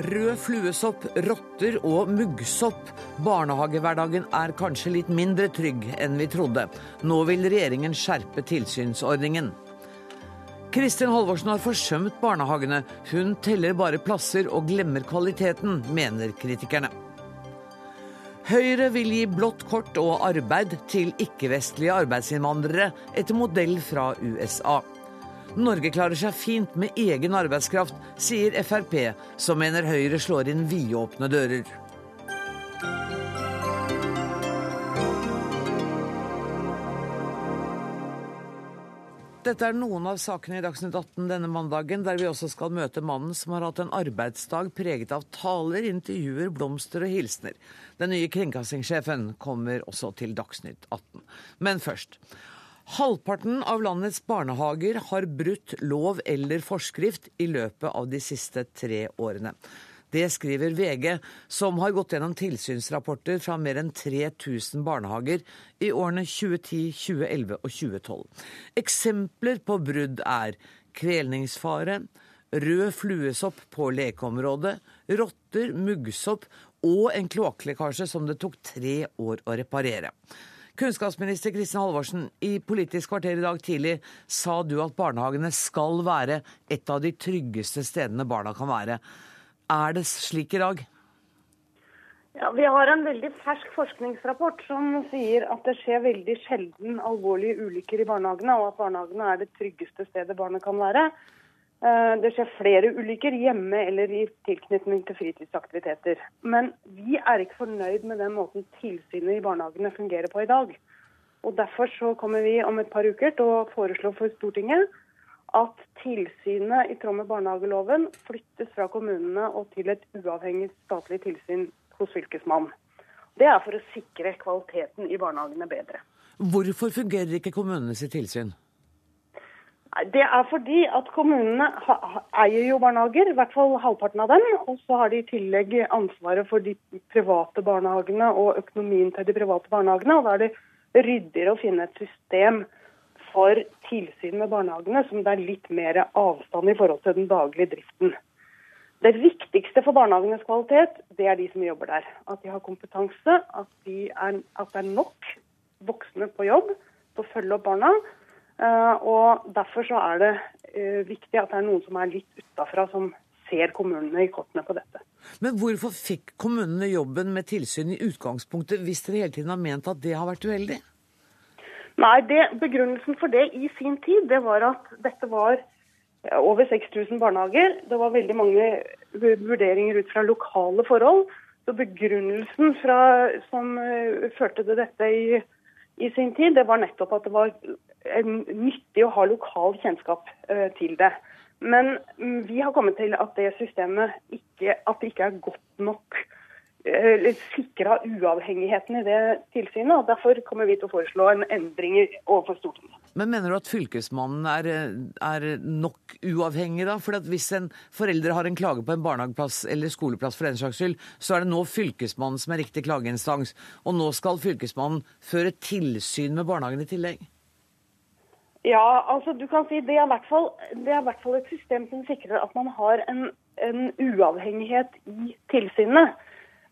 Rød fluesopp, rotter og muggsopp. Barnehagehverdagen er kanskje litt mindre trygg enn vi trodde. Nå vil regjeringen skjerpe tilsynsordningen. Kristin Halvorsen har forsømt barnehagene. Hun teller bare plasser og glemmer kvaliteten, mener kritikerne. Høyre vil gi blått kort og arbeid til ikke-vestlige arbeidsinnvandrere etter modell fra USA. Norge klarer seg fint med egen arbeidskraft, sier Frp, som mener Høyre slår inn vidåpne dører. Dette er noen av sakene i Dagsnytt 18 denne mandagen, der vi også skal møte mannen som har hatt en arbeidsdag preget av taler, intervjuer, blomster og hilsener. Den nye kringkastingssjefen kommer også til Dagsnytt 18. Men først. Halvparten av landets barnehager har brutt lov eller forskrift i løpet av de siste tre årene. Det skriver VG, som har gått gjennom tilsynsrapporter fra mer enn 3000 barnehager i årene 2010, 2011 og 2012. Eksempler på brudd er kvelningsfare, rød fluesopp på lekeområdet, rotter, muggsopp og en kloakklekkasje som det tok tre år å reparere. Kunnskapsminister Kristin Halvorsen, i Politisk kvarter i dag tidlig sa du at barnehagene skal være et av de tryggeste stedene barna kan være. Er det slik i dag? Ja, Vi har en veldig fersk forskningsrapport som sier at det skjer veldig sjelden alvorlige ulykker i barnehagene, og at barnehagene er det tryggeste stedet barnet kan være. Eh, det skjer flere ulykker hjemme eller i tilknytning til fritidsaktiviteter. Men vi er ikke fornøyd med den måten tilsynet i barnehagene fungerer på i dag. Og Derfor så kommer vi om et par uker til å foreslå for Stortinget at tilsynet i tråd med barnehageloven flyttes fra kommunene og til et uavhengig statlig tilsyn hos Fylkesmannen. Det er for å sikre kvaliteten i barnehagene bedre. Hvorfor fungerer ikke kommunenes tilsyn? Det er fordi at kommunene eier jo barnehager, i hvert fall halvparten av dem. Og så har de i tillegg ansvaret for de private barnehagene og økonomien til de private barnehagene. Og da er det ryddigere å finne et system for tilsyn med barnehagene som det er litt mer avstand i forhold til den daglige driften. Det viktigste for barnehagenes kvalitet, det er de som jobber der. At de har kompetanse, at, de er, at det er nok voksne på jobb til å følge opp barna og Derfor så er det eh, viktig at det er noen som er litt utafra, som ser kommunene i kortene på dette. Men hvorfor fikk kommunene jobben med tilsyn i utgangspunktet, hvis dere hele tiden har ment at det har vært uheldig? Nei, det, Begrunnelsen for det i sin tid det var at dette var over 6000 barnehager. Det var veldig mange vurderinger ut fra lokale forhold. Så Begrunnelsen fra, som førte til dette i, i, sin tid, det var nettopp at det var nyttig å ha lokal kjennskap eh, til det. Men mm, vi har kommet til at det systemet ikke, at det ikke er godt nok eh, sikra uavhengigheten i det tilsynet. og Derfor kommer vi til å foreslå en endring overfor Stortinget. Men Mener du at Fylkesmannen er, er nok uavhengig, da? For hvis en forelder har en klage på en barnehageplass eller skoleplass, for den saks skyld, så er det nå Fylkesmannen som er riktig klageinstans. Og nå skal Fylkesmannen føre tilsyn med barnehagen i tillegg? Ja, altså du kan si det er i hvert fall, det er i hvert fall et system som sikrer at man har en, en uavhengighet i tilsynet.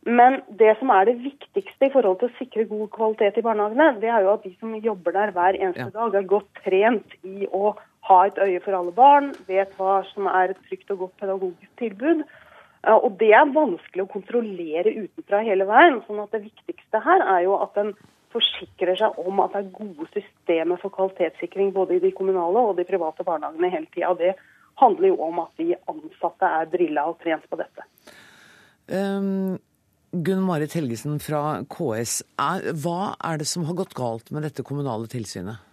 Men det som er det viktigste i forhold til å sikre god kvalitet i barnehagene, det er jo at de som jobber der hver eneste ja. dag, er godt trent i å ha et øye for alle barn, vet hva som er et trygt og godt pedagogisk tilbud. Og det er vanskelig å kontrollere utenfra hele veien. sånn at det viktigste her er jo at en forsikrer seg om at det er gode systemer for kvalitetssikring både i de kommunale og de private barnehagene hele tida. Det handler jo om at de ansatte er drilla og trent på dette. Um, Gunn Marit Helgesen fra KS, er, hva er det som har gått galt med dette kommunale tilsynet?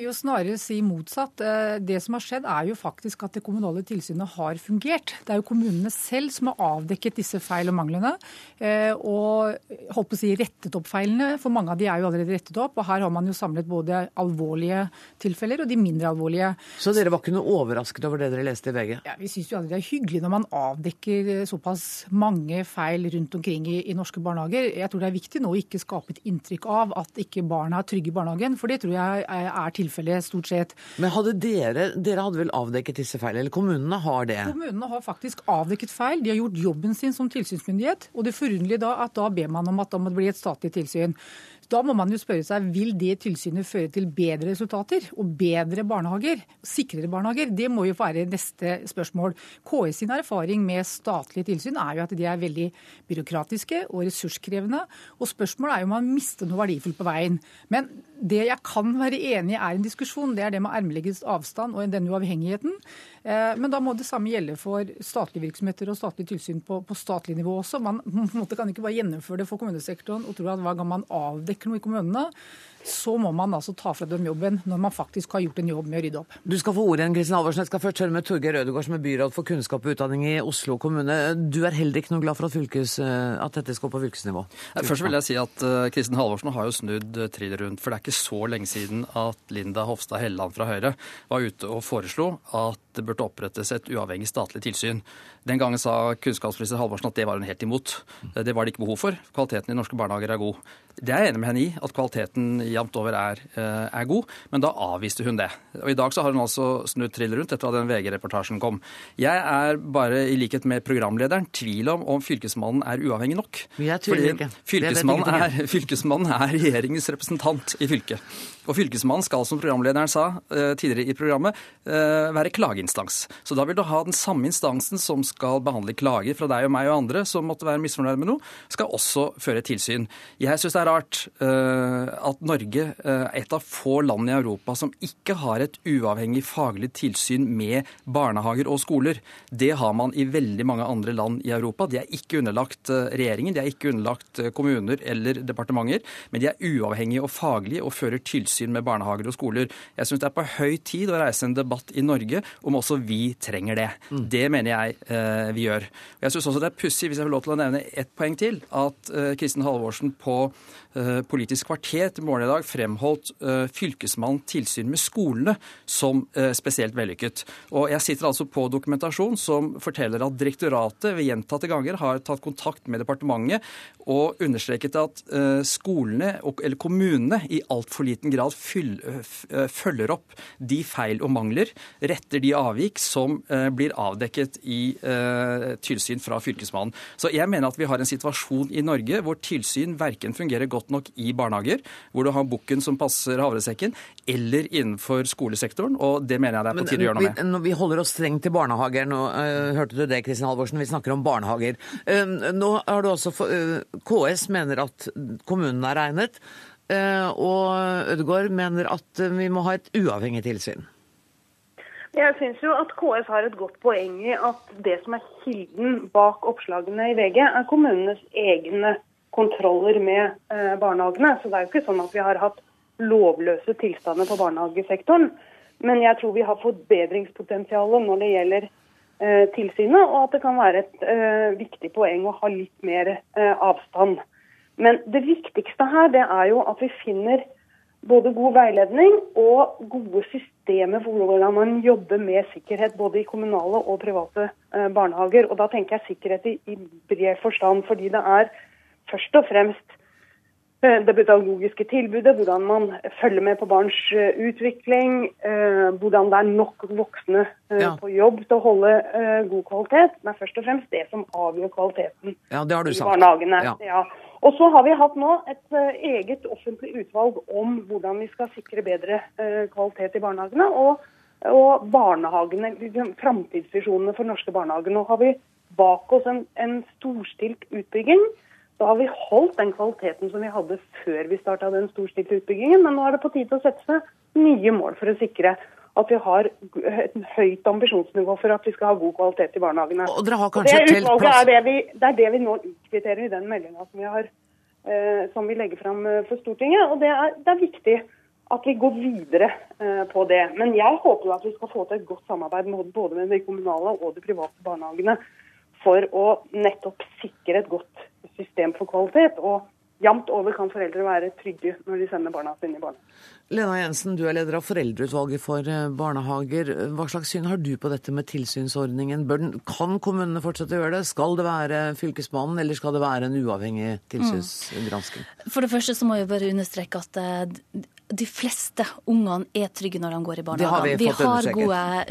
Vil jo snarere si motsatt. Eh, det som har skjedd er jo faktisk at det kommunale tilsynet har fungert. Det er jo kommunene selv som har avdekket disse feil og manglene. Eh, og holdt på å si rettet opp feilene, for mange av de er jo allerede rettet opp. Og her har man jo samlet både alvorlige tilfeller og de mindre alvorlige. Så dere var ikke noe overrasket over det dere leste i VG? Ja, Vi syns jo aldri det er hyggelig når man avdekker såpass mange feil rundt omkring i, i norske barnehager. Jeg tror det er viktig nå å ikke skape et inntrykk av at ikke barna er trygge i barnehagen, for det tror jeg er tilfellet tilfellet, stort sett. Men hadde dere, dere hadde vel avdekket disse feilene, eller kommunene har det? Kommunene har faktisk avdekket feil. De har gjort jobben sin som tilsynsmyndighet. Og det forunderlige da at da ber man om at det må bli et statlig tilsyn. Da må man jo spørre seg vil det tilsynet føre til bedre resultater og bedre barnehager, sikrere barnehager. Det må jo være neste spørsmål. KS sin erfaring med statlige tilsyn er jo at de er veldig byråkratiske og ressurskrevende. Og spørsmålet er jo om man mister noe verdifullt på veien. Men det jeg kan være enig i er en diskusjon, det er det med armleggets avstand og den uavhengigheten. Eh, men da må det samme gjelde for statlige virksomheter og statlig tilsyn på, på statlig nivå også. Man kan ikke bare gjennomføre det for kommunesektoren og tro at hver gang man avdekker noe i kommunene, så må man altså ta fra dem jobben når man faktisk har gjort en jobb med å rydde opp. Du skal få ordet igjen, Kristin Halvorsen. Jeg skal først høre med Torgeir Ødegaard, som er byråd for kunnskap og utdanning i Oslo kommune. Du er heller ikke noe glad for at, fylkes, eh, at dette skal på fylkesnivå? Først vil jeg si at uh, Kristin Halvorsen har jo snudd trill rundt. For det er ikke så lenge siden at Linda Hofstad Helleland fra Høyre var ute og foreslo at det burde opprettes et uavhengig statlig tilsyn. Den gangen sa kunnskapsminister Halvorsen at det var hun helt imot. Det var det ikke behov for. Kvaliteten i norske barnehager er god. Det er jeg enig med henne i, at kvaliteten jevnt over er, eh, er, god, men da avviste hun det. Og I dag så har hun altså snudd trill rundt etter at den VG-reportasjen kom. Jeg er bare, i likhet med programlederen, tvil om om Fylkesmannen er uavhengig nok. Jeg tviler ikke. Fylkesmannen er, fylkesmannen er regjeringens representant i fylket. Og Fylkesmannen skal, som programlederen sa eh, tidligere i programmet, være være klageinstans. Så da vil du ha den samme instansen som skal behandle klager fra deg og meg og andre som måtte være misfornøyd med noe, skal også føre tilsyn. Jeg syns det er rart uh, at Norge er uh, et av få land i Europa som ikke har et uavhengig faglig tilsyn med barnehager og skoler. Det har man i veldig mange andre land i Europa. De er ikke underlagt uh, regjeringen, de er ikke underlagt kommuner eller departementer, men de er uavhengige og faglige og fører tilsyn med barnehager og skoler. Jeg syns det er på høy tid å reise en debatt i Norge om også vi trenger det. Mm. Det mener jeg vi gjør. Og jeg syns også det er pussig, hvis jeg får lov til å nevne ett poeng til, at Kristin Halvorsen på Eh, Politisk kvarter til morgen i dag fremholdt fylkesmannens tilsyn med skolene som eh, spesielt vellykket. Og Jeg sitter altså på dokumentasjon som forteller at direktoratet ved gjentatte ganger har tatt kontakt med departementet og understreket at skolene, eller kommunene, i altfor liten grad følger opp de feil og mangler, retter de avvik som blir avdekket i tilsyn fra Fylkesmannen. Så jeg mener at vi har en situasjon i Norge hvor tilsyn verken fungerer godt godt nok i barnehager, hvor du har bukken som passer havresekken, eller innenfor skolesektoren. Og det mener jeg det er på tide å gjøre noe med. Vi holder oss strengt til barnehager. Nå uh, hørte du det, Kristin Halvorsen. Vi snakker om barnehager. Uh, nå har du også uh, KS mener at kommunene er regnet. Og Ødegaard mener at vi må ha et uavhengig tilsyn. Jeg syns jo at KS har et godt poeng i at det som er kilden bak oppslagene i VG, er kommunenes egne kontroller med eh, barnehagene. Så det er jo ikke sånn at vi har hatt lovløse tilstander på barnehagesektoren. Men jeg tror vi har forbedringspotensial når det gjelder eh, tilsynet, og at det kan være et eh, viktig poeng å ha litt mer eh, avstand. Men det viktigste her det er jo at vi finner både god veiledning og gode systemer for hvordan man jobber med sikkerhet både i kommunale og private eh, barnehager. Og da tenker jeg sikkerhet i, i bred forstand, fordi det er først og fremst eh, det pedagogiske tilbudet, hvordan man følger med på barns eh, utvikling, eh, hvordan det er nok voksne ja. på jobb til å holde god kvalitet. Det er først og fremst det som avgjør kvaliteten ja, det har du i sagt. barnehagene. Ja. Og så har vi hatt nå et eget offentlig utvalg om hvordan vi skal sikre bedre kvalitet i barnehagene. Og, og barnehagene, framtidsvisjonene for norske barnehager. Nå har vi bak oss en, en storstilt utbygging da har vi holdt den kvaliteten som vi hadde før vi starta den storstilte utbyggingen. Men nå er det på tide å sette seg nye mål for å sikre at vi har et høyt ambisjonsnivå for at vi skal ha god kvalitet i barnehagene. Og dere har kanskje det, er det, vi, det er det vi nå utkvitterer i den meldinga som, eh, som, vi legger fram eh, for Stortinget. Og det er, det er viktig at vi går videre eh, på det. Men jeg håper at vi skal få til et godt samarbeid både med de kommunale og de private barnehagene for å nettopp sikre et godt system for kvalitet. og Jamt over kan foreldre være trygge når de sender barna sine i barnehage. Lena Jensen, du er leder av Foreldreutvalget for eh, barnehager. Hva slags syn har du på dette med tilsynsordningen? Den, kan kommunene fortsette å gjøre det? Skal det være Fylkesmannen, eller skal det være en uavhengig tilsynsgransking? Mm. For det første så må jeg bare understreke at eh, de fleste ungene er trygge når de går i Det Vi, vi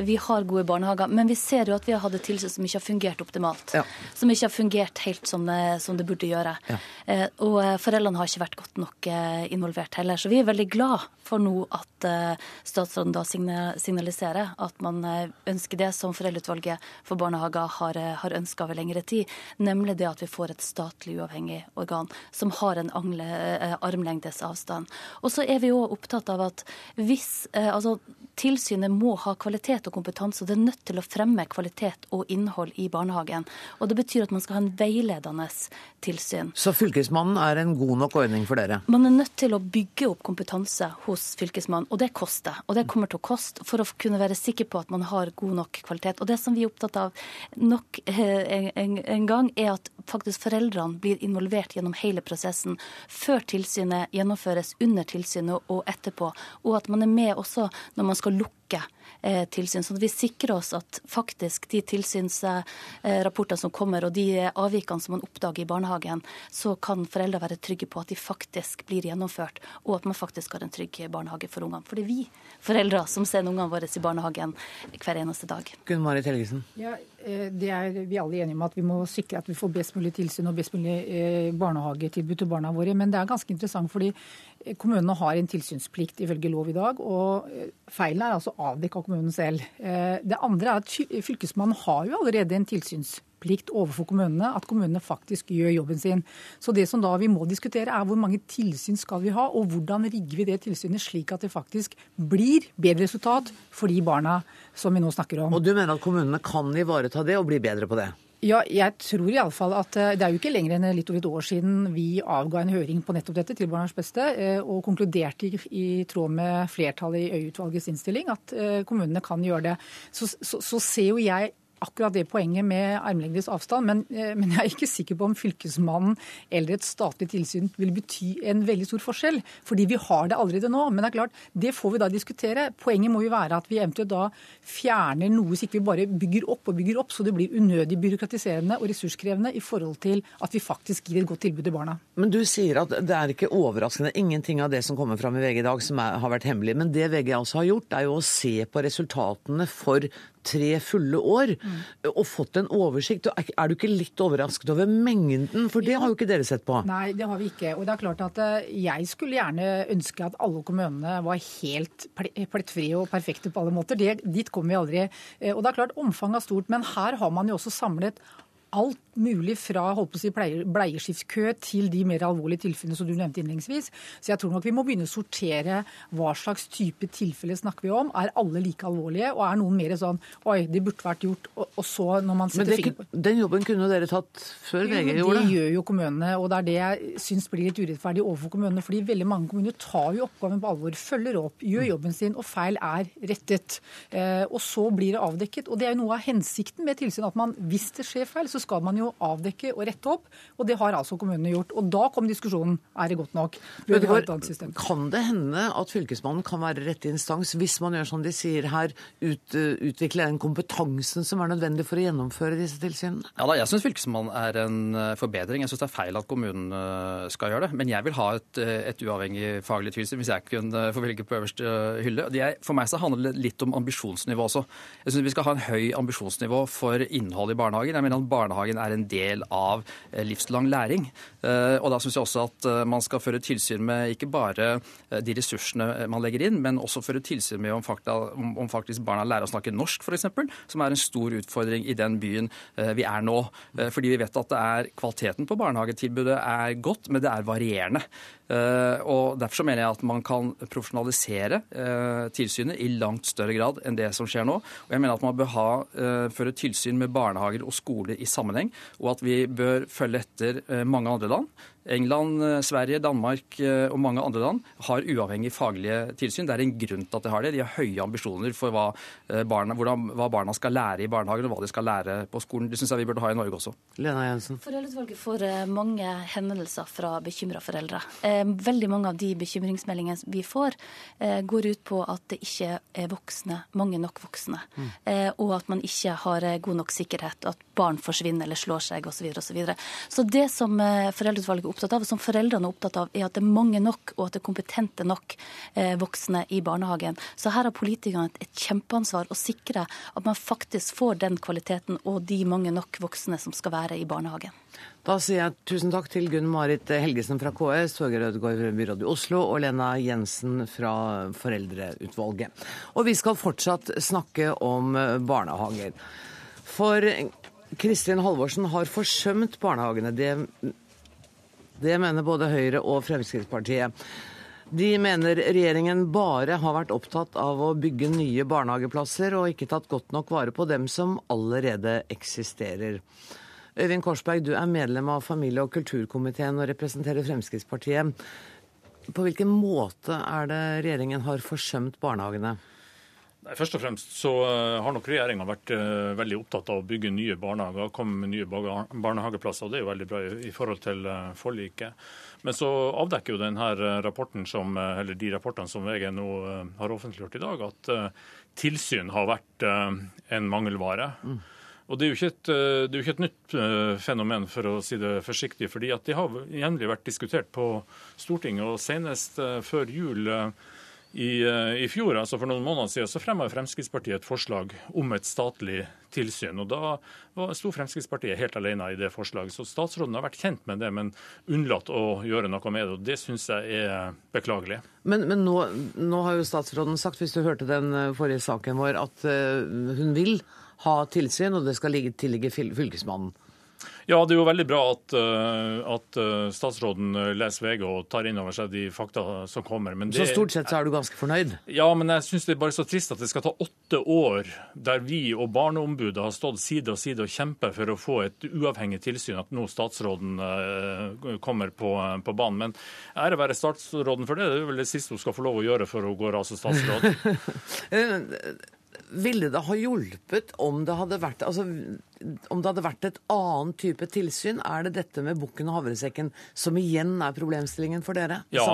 vi har gode barnehager, men vi ser jo at vi har hatt et tilsyn som ikke har fungert optimalt. Ja. Som ikke har fungert helt som det, som det burde gjøre. Ja. Eh, og eh, foreldrene har ikke vært godt nok eh, involvert heller. Så vi er veldig glad for nå at eh, statsråden da signa- signaliserer at man eh, ønsker det som Foreldreutvalget for barnehager har, eh, har ønska over lengre tid, nemlig det at vi får et statlig uavhengig organ som har en angle, eh, armlengdes avstand. Og så er vi jo opptatt av at hvis eh, altså, Tilsynet må ha kvalitet og kompetanse, og det er nødt til å fremme kvalitet og innhold i barnehagen. Og Det betyr at man skal ha en veiledende tilsyn. Så Fylkesmannen er en god nok ordning for dere? Man er nødt til å bygge opp kompetanse hos Fylkesmannen, og det koster. Og det kommer til å koste for å kunne være sikker på at man har god nok kvalitet. Og det som vi er opptatt av nok eh, en, en, en gang, er at faktisk foreldrene blir involvert gjennom hele prosessen. Før tilsynet gjennomføres, under tilsynet og etterpå. Og at man er med også når man skal lukke eh, tilsyn. Sånn at vi sikrer oss at faktisk de tilsynsrapportene som kommer, og de avvikene som man oppdager i barnehagen, så kan foreldre være trygge på at de faktisk blir gjennomført, og at man faktisk har en trygg barnehage for ungene. For det er vi foreldre som sender ungene våre i barnehagen hver eneste dag. Gunn Marit Helgesen. Ja, eh, det er vi alle enige om at vi må sikre at vi får best mulig tilsyn og best mulig eh, barnehagetilbud til barna våre. Men det er ganske interessant fordi kommunene har en tilsynsplikt ifølge lov i dag. Og feilen er altså avdekket av kommunen selv. Eh, Det andre er at fylkesmannen har jo allerede en tilsynsplikt overfor kommunene, at kommunene faktisk gjør jobben sin. Så det som da vi må diskutere er hvor mange tilsyn skal vi ha, og hvordan rigger vi det tilsynet slik at det faktisk blir bedre resultat for de barna som vi nå snakker om. Og du mener at kommunene kan ivareta det og bli bedre på det? Ja, jeg tror i alle fall at eh, Det er jo ikke lenger enn litt over et år siden vi avga en høring på nettopp dette til Barnas beste, eh, og konkluderte i, tråd med flertallet i Øie-utvalgets innstilling at eh, kommunene kan gjøre det. Så, så, så ser jo jeg akkurat det poenget med armlengdes avstand, men, eh, men jeg er ikke sikker på om Fylkesmannen eller et statlig tilsyn vil bety en veldig stor forskjell. Fordi vi har det allerede nå. Men det er klart, det får vi da diskutere. Poenget må jo være at vi eventuelt da fjerner noe, så ikke vi bare bygger opp og bygger opp, så det blir unødig byråkratiserende og ressurskrevende i forhold til at vi faktisk gir et godt tilbud til barna. Men du sier at det er ikke overraskende. Ingenting av det som kommer fram i VG i dag som er, har vært hemmelig. Men det VG altså har gjort, er jo å se på resultatene for tre fulle år og fått en oversikt. Er du ikke litt overrasket over mengden? For det har jo ikke dere sett på. Nei, det har vi ikke. Og det er klart at eh, jeg skulle gjerne ønske at alle kommunene var helt ple- plettfrie og perfekte på alle måter. Det, dit kommer vi aldri. Eh, Og det er klart omfanget er stort, men her har man jo også samlet alt mulig fra holdt på å si, bleie- bleieskiftkø til de mer alvorlige tilfellene som du nevnte innledningsvis. Så jeg tror nok vi må begynne å sortere hva slags type tilfeller snakker vi om. Er alle like alvorlige, og er noen mer sånn oi, det burde vært gjort, og, og så når man setter fingeren på den jobben kunne dere tatt før jo, VG gjorde Det det. gjør jo kommunene, og det er det jeg syns blir litt urettferdig overfor kommunene. fordi veldig mange kommuner tar jo oppgaven på alvor, følger opp, gjør jobben sin, og feil er rettet. Eh, og så blir det avdekket. Og det er jo noe av hensikten med tilsyn, at man, hvis det skjer feil, så skal man jo avdekke og rette opp. Og det har altså kommunene gjort. Og da kom diskusjonen er det godt nok. Det? Kan det hende at Fylkesmannen kan være rette instans hvis man gjør som de sier her, ut, utvikle den kompetansen som er nødvendig for å gjennomføre disse tilsynene? Ja da, Jeg syns Fylkesmannen er en eh, forbedring. Jeg syns det er feil at kommunen eh, skal gjøre det. Men jeg vil ha et, eh, et uavhengig faglig tilsyn hvis jeg kunne få velge på øverste eh, hylle. Er, for meg så handler det litt om ambisjonsnivå også. Jeg syns vi skal ha en høy ambisjonsnivå for innhold i barnehagen. Jeg mener at barnehagen er en del av eh, livslang læring. Eh, Og da syns jeg også at eh, man skal føre tilsyn med ikke bare de ressursene man legger inn, men også føre tilsyn med om, fakta, om, faktisk barna lærer å snakke norsk, f.eks., som er en stor utfordring i den byen vi er nå. Fordi vi vet at det er kvaliteten på barnehagetilbudet er godt, men det er varierende. Eh, Og Derfor så mener jeg at man kan profesjonalisere eh, tilsynet i langt større grad enn det som skjer nå. Og jeg mener at man bør ha, eh, føre tilsyn med barnehager og skoler i sammenheng, og at vi bør følge etter mange andre land. England, eh, Sverige, Danmark eh, og mange andre land har uavhengig faglige tilsyn. Det er en grunn til at de har det. De har høye ambisjoner for hva eh, barna, hvordan, hva barna skal lære i barnehagen og hva de skal lære på skolen. Det syns jeg vi burde ha i Norge også. Lena Jensen. Foreldreutvalget får mange henvendelser fra bekymra foreldre. Eh, Veldig mange av de bekymringsmeldingene vi får, går ut på at det ikke er voksne, mange nok voksne. mm. Og at man ikke har god nok sikkerhet, og at barn forsvinner eller slår seg osv. Så, videre, og så, videre. så det som foreldreutvalget opptatt av, og som foreldrene er opptatt av, er at det er mange nok, og at det er kompetente nok eh, voksne i barnehagen. Så her har politikerne et, et kjempeansvar å sikre at man faktisk får den kvaliteten og de mange nok voksne som skal være i barnehagen. Da sier jeg tusen takk til Gunn Marit Helgesen fra KS, Torgeir Ødegaard byråd i Oslo og Lena Jensen fra Foreldreutvalget. Og vi skal fortsatt snakke om barnehager. For Kristin Halvorsen har forsømt barnehagene. Det, det mener både Høyre og Fremskrittspartiet. De mener regjeringen bare har vært opptatt av å bygge nye barnehageplasser, og ikke tatt godt nok vare på dem som allerede eksisterer. Øyvind Korsberg, du er medlem av familie- og kulturkomiteen og representerer Fremskrittspartiet. På hvilken måte er det regjeringen har forsømt barnehagene? Først og fremst så eh, har nok regjeringa vært uh, veldig opptatt av å bygge nye barnehager, komme med nye barnehageplasser. og Det er jo veldig bra i, forhold til uh, forliket. Men så avdekker jo denne rapporten som, eller de rapportene som VG nå har offentliggjort i dag, at tilsyn har vært en mangelvare. Mm. Og Det er et, eh, jo ikke et nytt eh, fenomen, for å si det forsiktig. fordi at De har jevnlig vært diskutert på Stortinget. og Senest eh, før jul i, i, fjor, altså for noen måneder siden, så fremma Fremskrittspartiet et forslag om et statlig tilsyn. og Da sto Fremskrittspartiet helt alene i det forslaget. Så Statsråden har vært kjent med det, men unnlatt å gjøre noe med det. og Det syns jeg er beklagelig. Men, men nå, nå, har jo statsråden sagt, hvis du hørte den forrige saken vår, at hun vil ha tilsyn, og det skal ligge, tilligge fylkesmannen. Ja, det er jo veldig bra at, eh, at, eh, statsråden eh, leser VG og tar inn over seg de fakta som kommer. Det, så stort sett så er du ganske fornøyd? Ja, men jeg syns det er bare så trist at det skal ta åtte år der vi og Barneombudet har stått side og side og kjempet for å få et uavhengig tilsyn, at nå statsråden kommer på, på banen. Men ære være statsråden for det. Det er vel det siste hun skal få lov å gjøre før hun går av som statsråd. Ville det ha hjulpet om det hadde vært altså, om det hadde vært et annet type tilsyn? Er det dette med bukken og havresekken som igjen er problemstillingen for dere? Ja,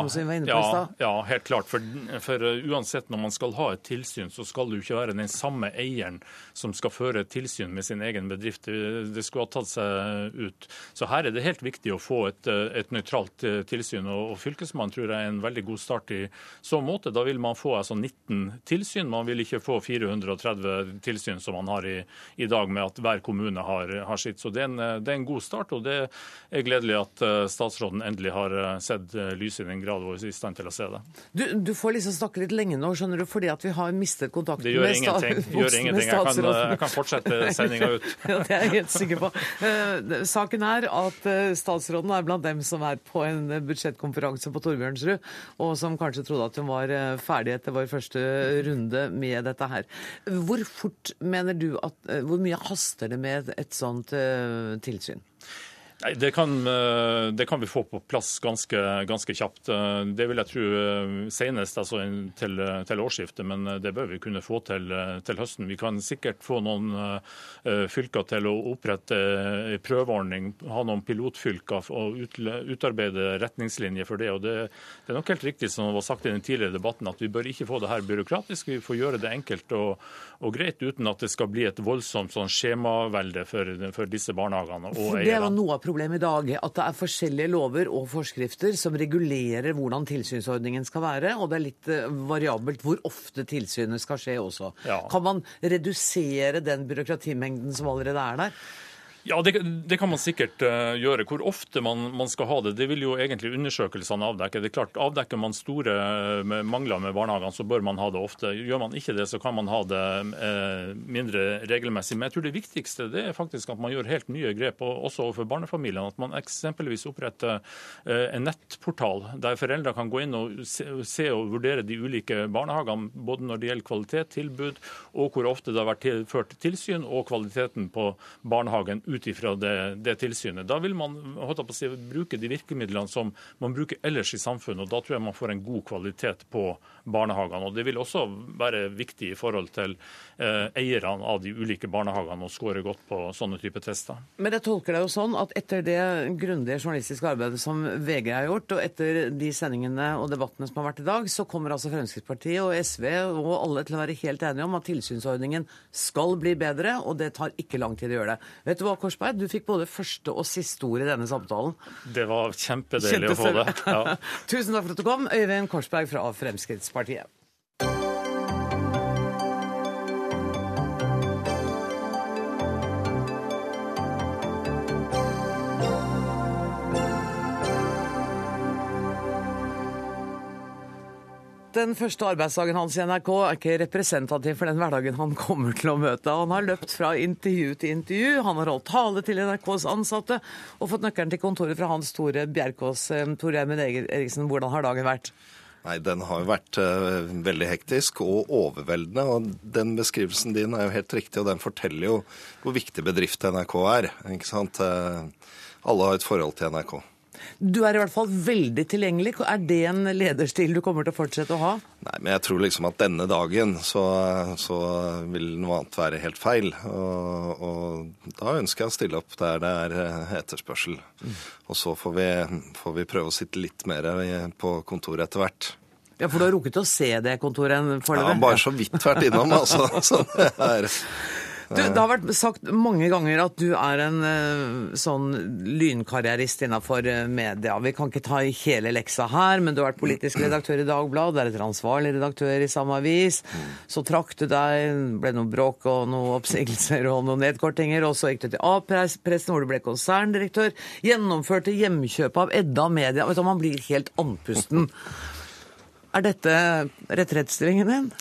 ja, ja helt klart. For, for, uh, uansett når man skal ha et tilsyn, så skal det jo ikke være den samme eieren som skal føre tilsyn med sin egen bedrift. Det, skulle ha tatt seg ut. Så her er det helt viktig å få et, uh, et nøytralt uh, tilsyn. Og, og Fylkesmannen tror jeg er en veldig god start i så måte. Da vil man få altså 19 tilsyn. Man vil ikke få 430 tilsyn som man har i, i dag, med at hver kommune har, har sitt. Så det er, en, det er, en, god start, og det er gledelig at eh, statsråden endelig har eh, sett eh, lyset i den grad hun er i stand til å se det. Du, du, får liksom snakke litt lenge nå, skjønner du, fordi at vi har mistet kontakten med statsråden. Det gjør ingenting. Jeg kan, jeg kan fortsette sendinga ut. ja, Det er jeg helt sikker på. Saken er at statsråden er blant dem som er på en budsjettkonferanse på Torbjørnsrud, og som kanskje trodde at hun var ferdig etter vår første runde med dette her. Hvor fort mener du at Hvor mye haster det med et sånt uh, tilsyn? Nei, det kan, eh, det kan, vi få på plass ganske, ganske, kjapt. Eh, det vil jeg tro eh, senest altså, til, til, årsskiftet, men det bør vi kunne få til, til, høsten. Vi kan sikkert få noen fylker til å opprette en prøveordning, ha noen pilotfylker og utarbeide retningslinjer for det. Og det, det, er nok helt riktig som var sagt i den tidligere debatten, at vi bør ikke få det her byråkratisk. Vi får gjøre det enkelt og, og greit, uten at det skal bli et voldsomt sånn skjemavelde for, for disse barnehagene og eierne problem i dag at det er forskjellige lover og forskrifter som regulerer hvordan tilsynsordningen skal være, og det er litt eh, variabelt hvor ofte tilsynet skal skje også. Ja. Kan man redusere den byråkratimengden som allerede er der? Ja, det, det, kan man sikkert uh, gjøre. Hvor ofte man, man, skal ha det, det vil jo egentlig undersøkelsene avdekke. Det er klart, Avdekker man store uh, mangler med barnehagene, så bør man ha det ofte. Gjør man ikke det, så kan man ha det uh, mindre regelmessig. Men jeg tror det viktigste det er faktisk at man gjør helt nye grep, og også overfor barnefamiliene. At man eksempelvis oppretter en nettportal der foreldre kan gå inn og se, se, og vurdere de ulike barnehagene, både når det gjelder kvalitet, tilbud, og hvor ofte det har vært ført tilsyn, og kvaliteten på barnehagen ut ifra det, det, tilsynet. Da vil man si, bruke de virkemidlene som man bruker ellers i samfunnet. og Da tror jeg man får en god kvalitet på barnehagene. og Det vil også være viktig i forhold til eh, eierne av de ulike barnehagene å score godt på sånne type tester. Men jeg tolker det jo sånn at etter det grundige journalistiske arbeidet som VG har gjort, og etter de sendingene og debattene som har vært i dag, så kommer altså Fremskrittspartiet og SV og alle til å være helt enige om at tilsynsordningen skal bli bedre, og det tar ikke lang tid å gjøre det. Vet du hva, Korsberg, du fikk både første og siste ord i denne samtalen. Det var kjempedeilig å få det. Ja. Tusen takk for at du kom, Øyvind Korsberg fra Fremskrittspartiet. Den første arbeidsdagen hans i NRK er ikke representativ for den hverdagen han kommer til å møte. Han har løpt fra intervju til intervju, han har holdt tale til NRKs ansatte og fått nøkkelen til kontoret fra Hans Tore Bjerkås. Tore Tor Eriksen, hvordan har dagen vært? Nei, Den har jo vært uh, veldig hektisk og overveldende. og Den beskrivelsen din er jo helt riktig, og den forteller jo hvor viktig bedrift NRK er. ikke sant? Uh, alle har et forhold til NRK. Du er i hvert fall veldig tilgjengelig. Er det en lederstil du kommer til å fortsette å ha? Nei, men jeg tror liksom at denne dagen så, så vil noe annet være helt feil. Og, og, da ønsker jeg å stille opp der det er eh, etterspørsel. Mm. Og så får vi, får vi, prøve å sitte litt mer på kontoret etter hvert. Ja, For du har rukket å se det kontoret foreløpig? Ja, bare så vidt vært innom, altså. Så det er... Du, det har vært sagt mange ganger at du er en uh, sånn lynkarrierist innenfor uh, media. Vi kan ikke ta i hele leksa her, men du har vært politisk redaktør i Dagbladet, deretter ansvarlig redaktør i samme avis. Så trakk du deg, ble noe bråk og noen oppsigelser og noen nedkortinger, og så gikk du til A-pressen, hvor du ble konserndirektør. Gjennomførte hjemkjøp av Edda Media. Vet du, Man blir helt andpusten. Er dette retrettsstillingen din?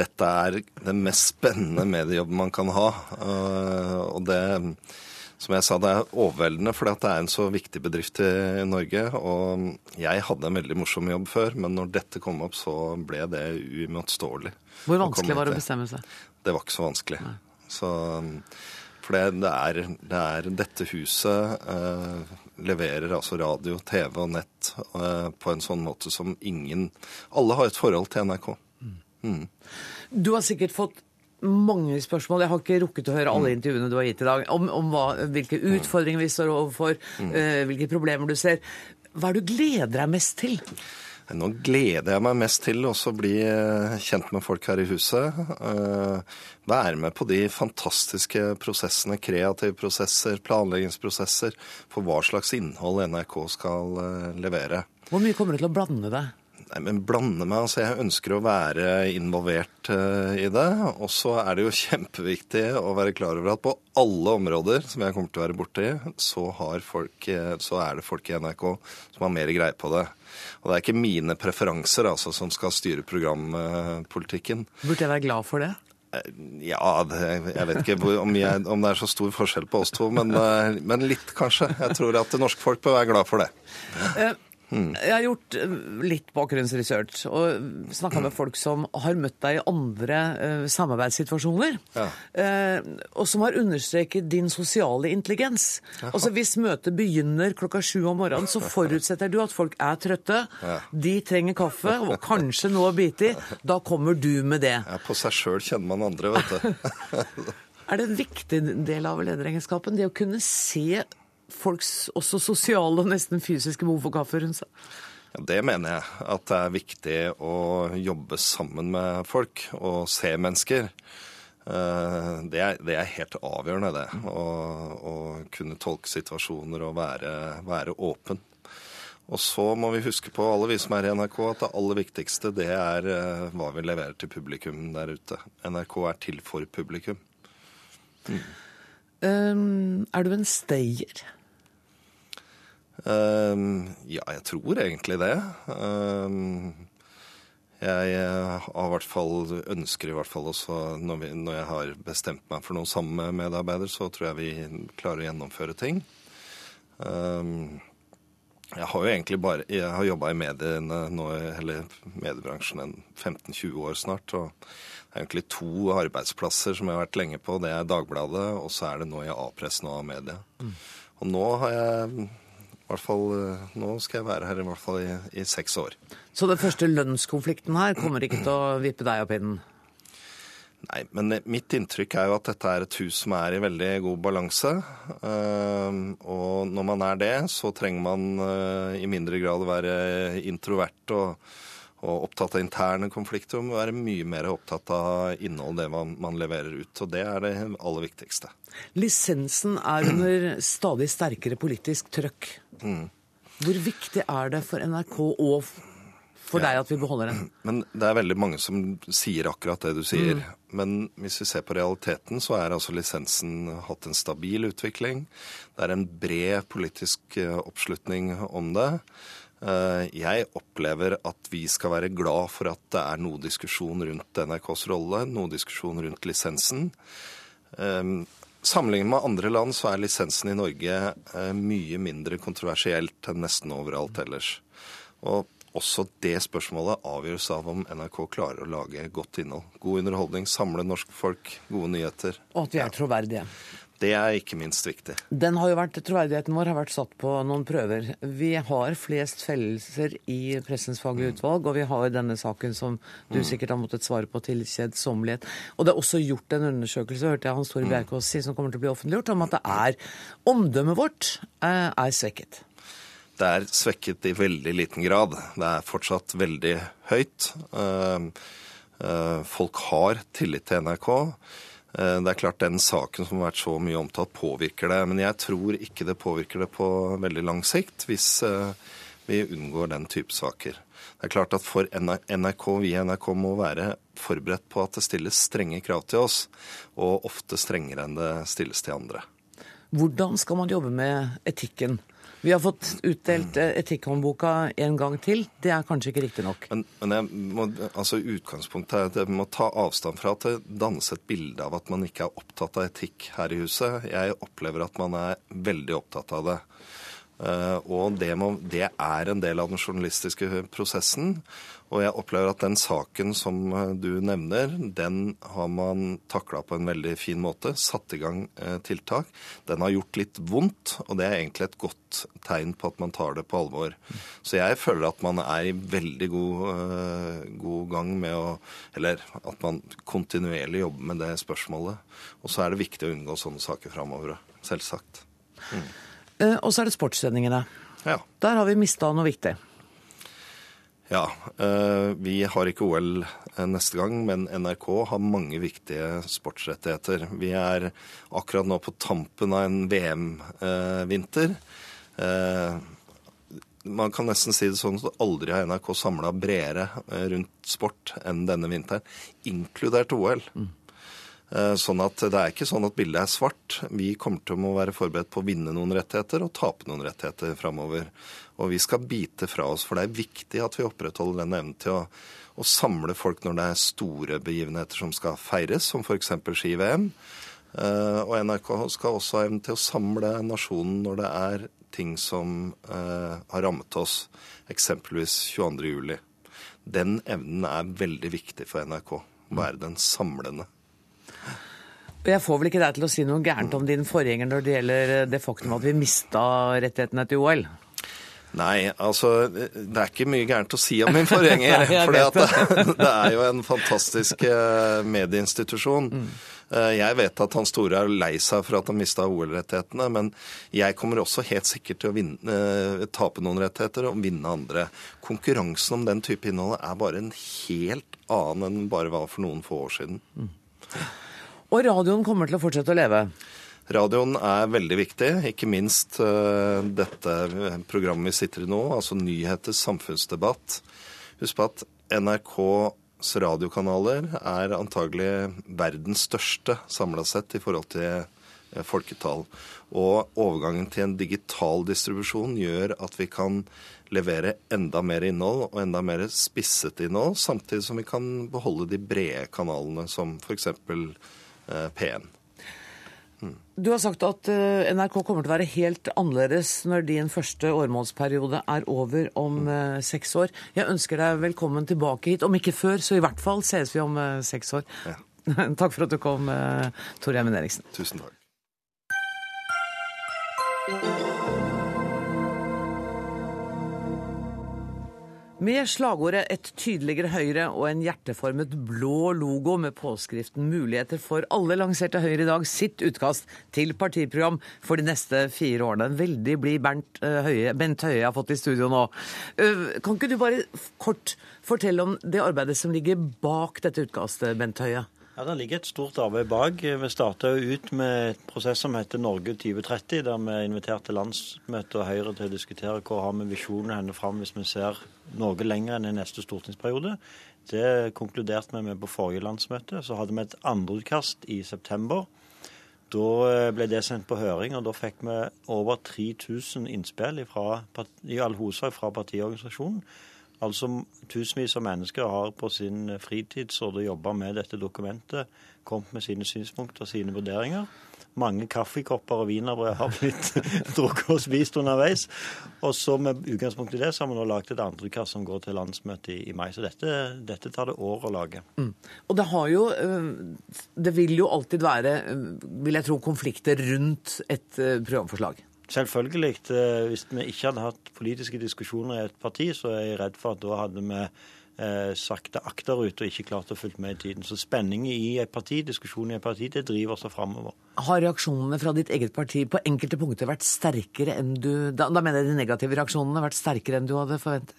Dette er den mest spennende mediejobben man kan ha. Eh, og det, som jeg sa, det er overveldende, for det er en så viktig bedrift i Norge. Og jeg hadde en veldig morsom jobb før, men når dette kom opp, så ble det uimotståelig. Hvor vanskelig var det å bestemme seg? Det var ikke så vanskelig. Så, for det, det, er, det, er, dette huset eh, leverer altså radio, TV og nett eh, på en sånn måte som ingen Alle har et forhold til NRK. Mm. Du har sikkert fått mange spørsmål. Jeg har ikke rukket å høre alle mm. intervjuene du har gitt i dag, om, om hva, hvilke mm. utfordringer vi står overfor, mm. uh, hvilke problemer du ser. Hva er det du gleder deg mest til? Nå gleder jeg meg mest til å bli eh, kjent med folk her i huset. Uh, være med på de fantastiske prosessene, kreative prosesser, planleggingsprosesser, for hva slags innhold NRK skal levere. Hvor mye kommer du til å blande deg? Nei, men blande meg. Altså, jeg ønsker å være involvert uh, i det. Og så er det jo kjempeviktig å være klar over at på alle områder som jeg kommer til å være borti, så, folk, eh, så er det folk i NRK som har mer greie på det. Og det er ikke mine preferanser altså, som skal styre programpolitikken. Burde jeg være glad for det? Eh, ja, det, jeg vet ikke om, jeg, om, det er så stor forskjell på oss to, men, men litt, kanskje. Jeg tror at det norske folk bør være glad for det. Mm. Jeg har gjort eh, litt bakgrunnsresearch og snakka med folk som har møtt deg i andre uh, samarbeidssituasjoner. Ja. Uh, og som har understreket din sosiale intelligens. Altså Hvis møtet begynner klokka sju om morgenen, så forutsetter du at folk er trøtte. Ja. De trenger kaffe og kanskje noe å bite i. Da kommer du med det. Ja, På seg sjøl kjenner man andre, vet du. er det en viktig del av lederegenskapen, det å kunne se folks også sosiale og nesten fysiske behov for kaffe rundt seg? Ja, det mener jeg. At det er viktig å jobbe sammen med folk og se mennesker. Eh, det er, det er helt avgjørende, det. Å, å, kunne tolke situasjoner og være, være, åpen. Og så må vi huske på, alle vi som er i NRK, at det aller viktigste det er eh, hva vi leverer til publikum der ute. NRK er til for publikum. Mm. Um, er du en stayer? Ehm, ja, jeg tror egentlig det. Ehm, jeg eh, har i hvert fall, ønsker i hvert fall også, når, vi, når, jeg har bestemt meg for noe sammen med medarbeider, så tror jeg vi klarer å gjennomføre ting. Ehm, jeg har jo egentlig bare Jeg har jobba i mediene nå, eller mediebransjen 15-20 år snart. og det er egentlig to arbeidsplasser som jeg har vært lenge på. Det er Dagbladet, og så er det nå i A-pressen og A-media. Mm. Og nå har jeg hvert fall, eh, Nå skal jeg være her i hvert fall i, i seks år. Så den første lønnskonflikten her kommer ikke til å vippe deg av pinnen? Nei, men mitt inntrykk er jo at dette er et hus som er i veldig god balanse. Eh, og når man er det, så trenger man eh, i mindre grad å være introvert og, og opptatt av interne konflikter, og må være mye mer opptatt av innhold, det man, man, leverer ut. Og det er det aller viktigste. Lisensen er under stadig sterkere politisk trøkk. Mm. Hvor viktig er det for NRK og for deg at vi beholder den? Men Det er veldig mange som sier akkurat det du sier. Mm. Men hvis vi ser på realiteten, så er altså lisensen hatt en stabil utvikling. Det er en bred politisk eh, oppslutning om det. Eh, jeg opplever at vi skal være glad for at det er noe diskusjon rundt NRKs rolle, noe diskusjon rundt lisensen. Eh, sammenlignet med andre land så er lisensen i Norge mye mindre kontroversielt enn nesten overalt ellers. Og også det spørsmålet avgjøres av om NRK klarer å lage godt innhold. God underholdning, samle norske folk, gode nyheter. Og at vi er troverdige. Det er ikke minst viktig. Den har jo vært, Troverdigheten vår har vært satt på noen prøver. Vi har flest fellelser i Pressens faglige mm. utvalg, og vi har denne saken som du mm. sikkert har måttet svare på til kjedsommelighet. Og det er også gjort en undersøkelse, hørte jeg Hans Tore mm. Bjerkås si, som kommer til å bli offentliggjort, om at det er omdømmet vårt eh, er svekket. Det er svekket i veldig liten grad. Det er fortsatt veldig høyt. Eh, eh, folk har tillit til NRK. Eh, det er klart Den saken som har vært så mye omtalt, påvirker det. Men jeg tror ikke det påvirker det på veldig lang sikt, hvis vi unngår den type saker. Det er klart at for NRK, Vi i NRK må være forberedt på at det stilles strenge krav til oss, og ofte strengere enn det stilles til andre. Hvordan skal man jobbe med etikken? Vi har fått utdelt eh, etikkhåndboka en gang til. Det er kanskje ikke riktig nok. Men, men må, altså utgangspunktet er at jeg må ta avstand fra at det dannes et bilde av at man ikke er opptatt av etikk her i huset. Jeg opplever at man er veldig opptatt av det. Uh, og det, må, det, er en del av den journalistiske prosessen. Og jeg opplever at den saken som eh, du nevner, den har man takla på en veldig fin måte. Satt i gang eh, tiltak. Den har gjort litt vondt, og det er egentlig et godt tegn på at man tar det på alvor. Så jeg føler at man er i veldig god, eh, god gang med å Eller at man kontinuerlig jobber med det spørsmålet. Og så er det viktig å unngå sånne saker framover, selvsagt. Mm. Og så er det sportssendingene. Ja. Der har vi mista noe viktig. Ja, eh, vi har ikke OL eh, neste gang, men NRK har mange viktige sportsrettigheter. Vi er akkurat nå på tampen av en VM-vinter. Eh, man kan nesten si det sånn at aldri har NRK samla bredere rundt sport enn denne vinteren, inkludert OL. Mm. Sånn at Det er ikke sånn at bildet er svart. Vi kommer til å være forberedt på å vinne noen rettigheter og tape noen rettigheter framover. Og vi skal bite fra oss, for det er viktig at vi opprettholder den evnen til å, å samle folk når det er store begivenheter som skal feires, som f.eks. ski-VM. Uh, og NRK skal også ha evnen til å samle nasjonen når det er ting som uh, har rammet oss, eksempelvis 22.07. Den evnen er veldig viktig for NRK. Være den samlende. Jeg får vel ikke deg til å si noe gærent om din forgjenger når det gjelder det faktum at vi mista rettighetene til OL? Nei, altså det er ikke mye gærent å si om min forgjenger. for det, det, er jo en fantastisk eh, medieinstitusjon. Mm. Eh, jeg vet at Hans Store er lei seg for at han mista OL-rettighetene, men jeg kommer også helt sikkert til å vinne, eh, tape noen rettigheter og vinne andre. Konkurransen om den type innholdet er bare en helt annen enn bare var for noen få år siden. Mm. Og radioen kommer til å fortsette å leve? Radioen er veldig viktig, ikke minst uh, dette programmet vi sitter i nå, altså nyheter, samfunnsdebatt. Husk på at NRKs radiokanaler er antagelig verdens største samla sett i forhold til uh, folketall. Og overgangen til en digital distribusjon gjør at vi kan levere enda mer innhold og enda mer spisset innhold, samtidig som vi kan beholde de brede kanalene som f.eks. Uh, P1. Du har sagt at eh, NRK kommer til å være helt annerledes når din første åremålsperiode er over om mm. seks år. Jeg ønsker deg velkommen tilbake hit. Om ikke før, så i hvert fall ses vi om seks år. Ja. takk for at du kom, Tor Gjermund Eriksen. Tusen takk. Med slagordet 'Et tydeligere Høyre' og en hjerteformet blå logo med påskriften 'Muligheter for alle' lanserte Høyre i dag sitt utkast til partiprogram for de neste fire årene. En veldig blid Bernt eh, Bent Høie har fått i studio nå. Eh, kan ikke du bare kort fortelle om det arbeidet som ligger bak dette utkastet, Bent Høie? Ja, Det ligger et stort arbeid bak. Vi starta ut med et prosess som heter Norge 2030, der vi inviterte landsmøtet og Høyre til å diskutere hvor har vi visjoner henne fram hvis vi ser noe lenger enn i neste stortingsperiode. Det konkluderte vi med på forrige landsmøte. Så hadde vi et andreutkast i september. Da eh, ble det sendt på høring, og da fikk vi over 3000 innspill i all hovedsak fra partiorganisasjonen. Altså Tusenvis av mennesker har på sin fritid sittet og jobba med dette dokumentet, kommet med sine synspunkter og sine vurderinger. Mange kaffekopper og wienerbrød har blitt drukket og spist underveis. Og så med utgangspunkt i det så har vi nå laget et andrekast som går til landsmøtet i, i mai. Så dette, dette, tar det år å lage. Mm. Og det har jo øh, Det vil jo alltid være, øh, vil jeg tro, konflikter rundt et øh, programforslag. Selvfølgelig. Eh, hvis vi ikke hadde hatt politiske diskusjoner i et parti, så er jeg redd for at da hadde vi eh, sakte akterut og ikke klart å følge med i tiden. Så spenning i et parti, diskusjon i et parti, det driver seg framover. Har reaksjonene fra ditt eget parti på enkelte punkter vært sterkere enn du Da, da mener jeg de negative reaksjonene vært sterkere enn du hadde forventet?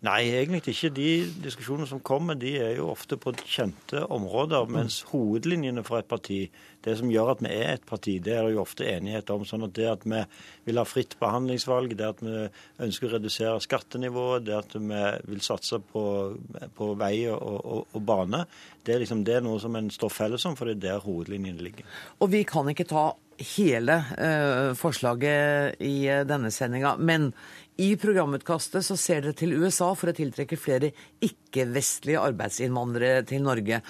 Nei, egentlig ikke. De diskusjonene som kommer, de er jo ofte på kjente områder. Mens hovedlinjene for et parti, det som gjør at vi er et parti, det er det jo ofte enighet om. Sånn at det at vi vil ha fritt behandlingsvalg, det at vi ønsker å redusere skattenivået, det at vi vil satse på, på vei og, og, og bane, det er, liksom, det er noe som en står felles om, for det er der hovedlinjene ligger. Og vi kan ikke ta hele uh, forslaget i uh, denne sendinga. Men i programutkastet så ser dere til USA for å tiltrekke flere ikke-vestlige arbeidsinnvandrere til Norge.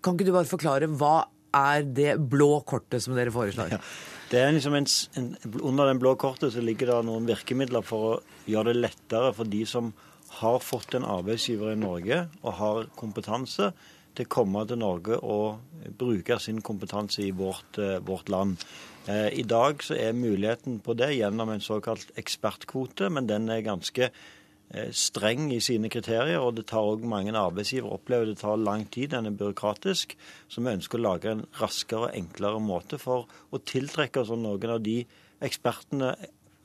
Kan ikke du bare forklare hva er det blå kortet som dere foreslår? Ja. Det er liksom en, en, under den blå kortet så ligger det noen virkemidler for å gjøre det lettere for de som har fått en arbeidsgiver i Norge og har kompetanse, til å komme til Norge og bruke sin kompetanse i vårt, eh, vårt land. Eh, I dag så er muligheten på det gjennom en såkalt ekspertkvote, men den er ganske streng i sine kriterier, og det tar òg mange arbeidsgivere opplever det tar lang tid, den er byråkratisk. Så vi ønsker å lage en raskere og enklere måte for å tiltrekke oss noen av de ekspertene,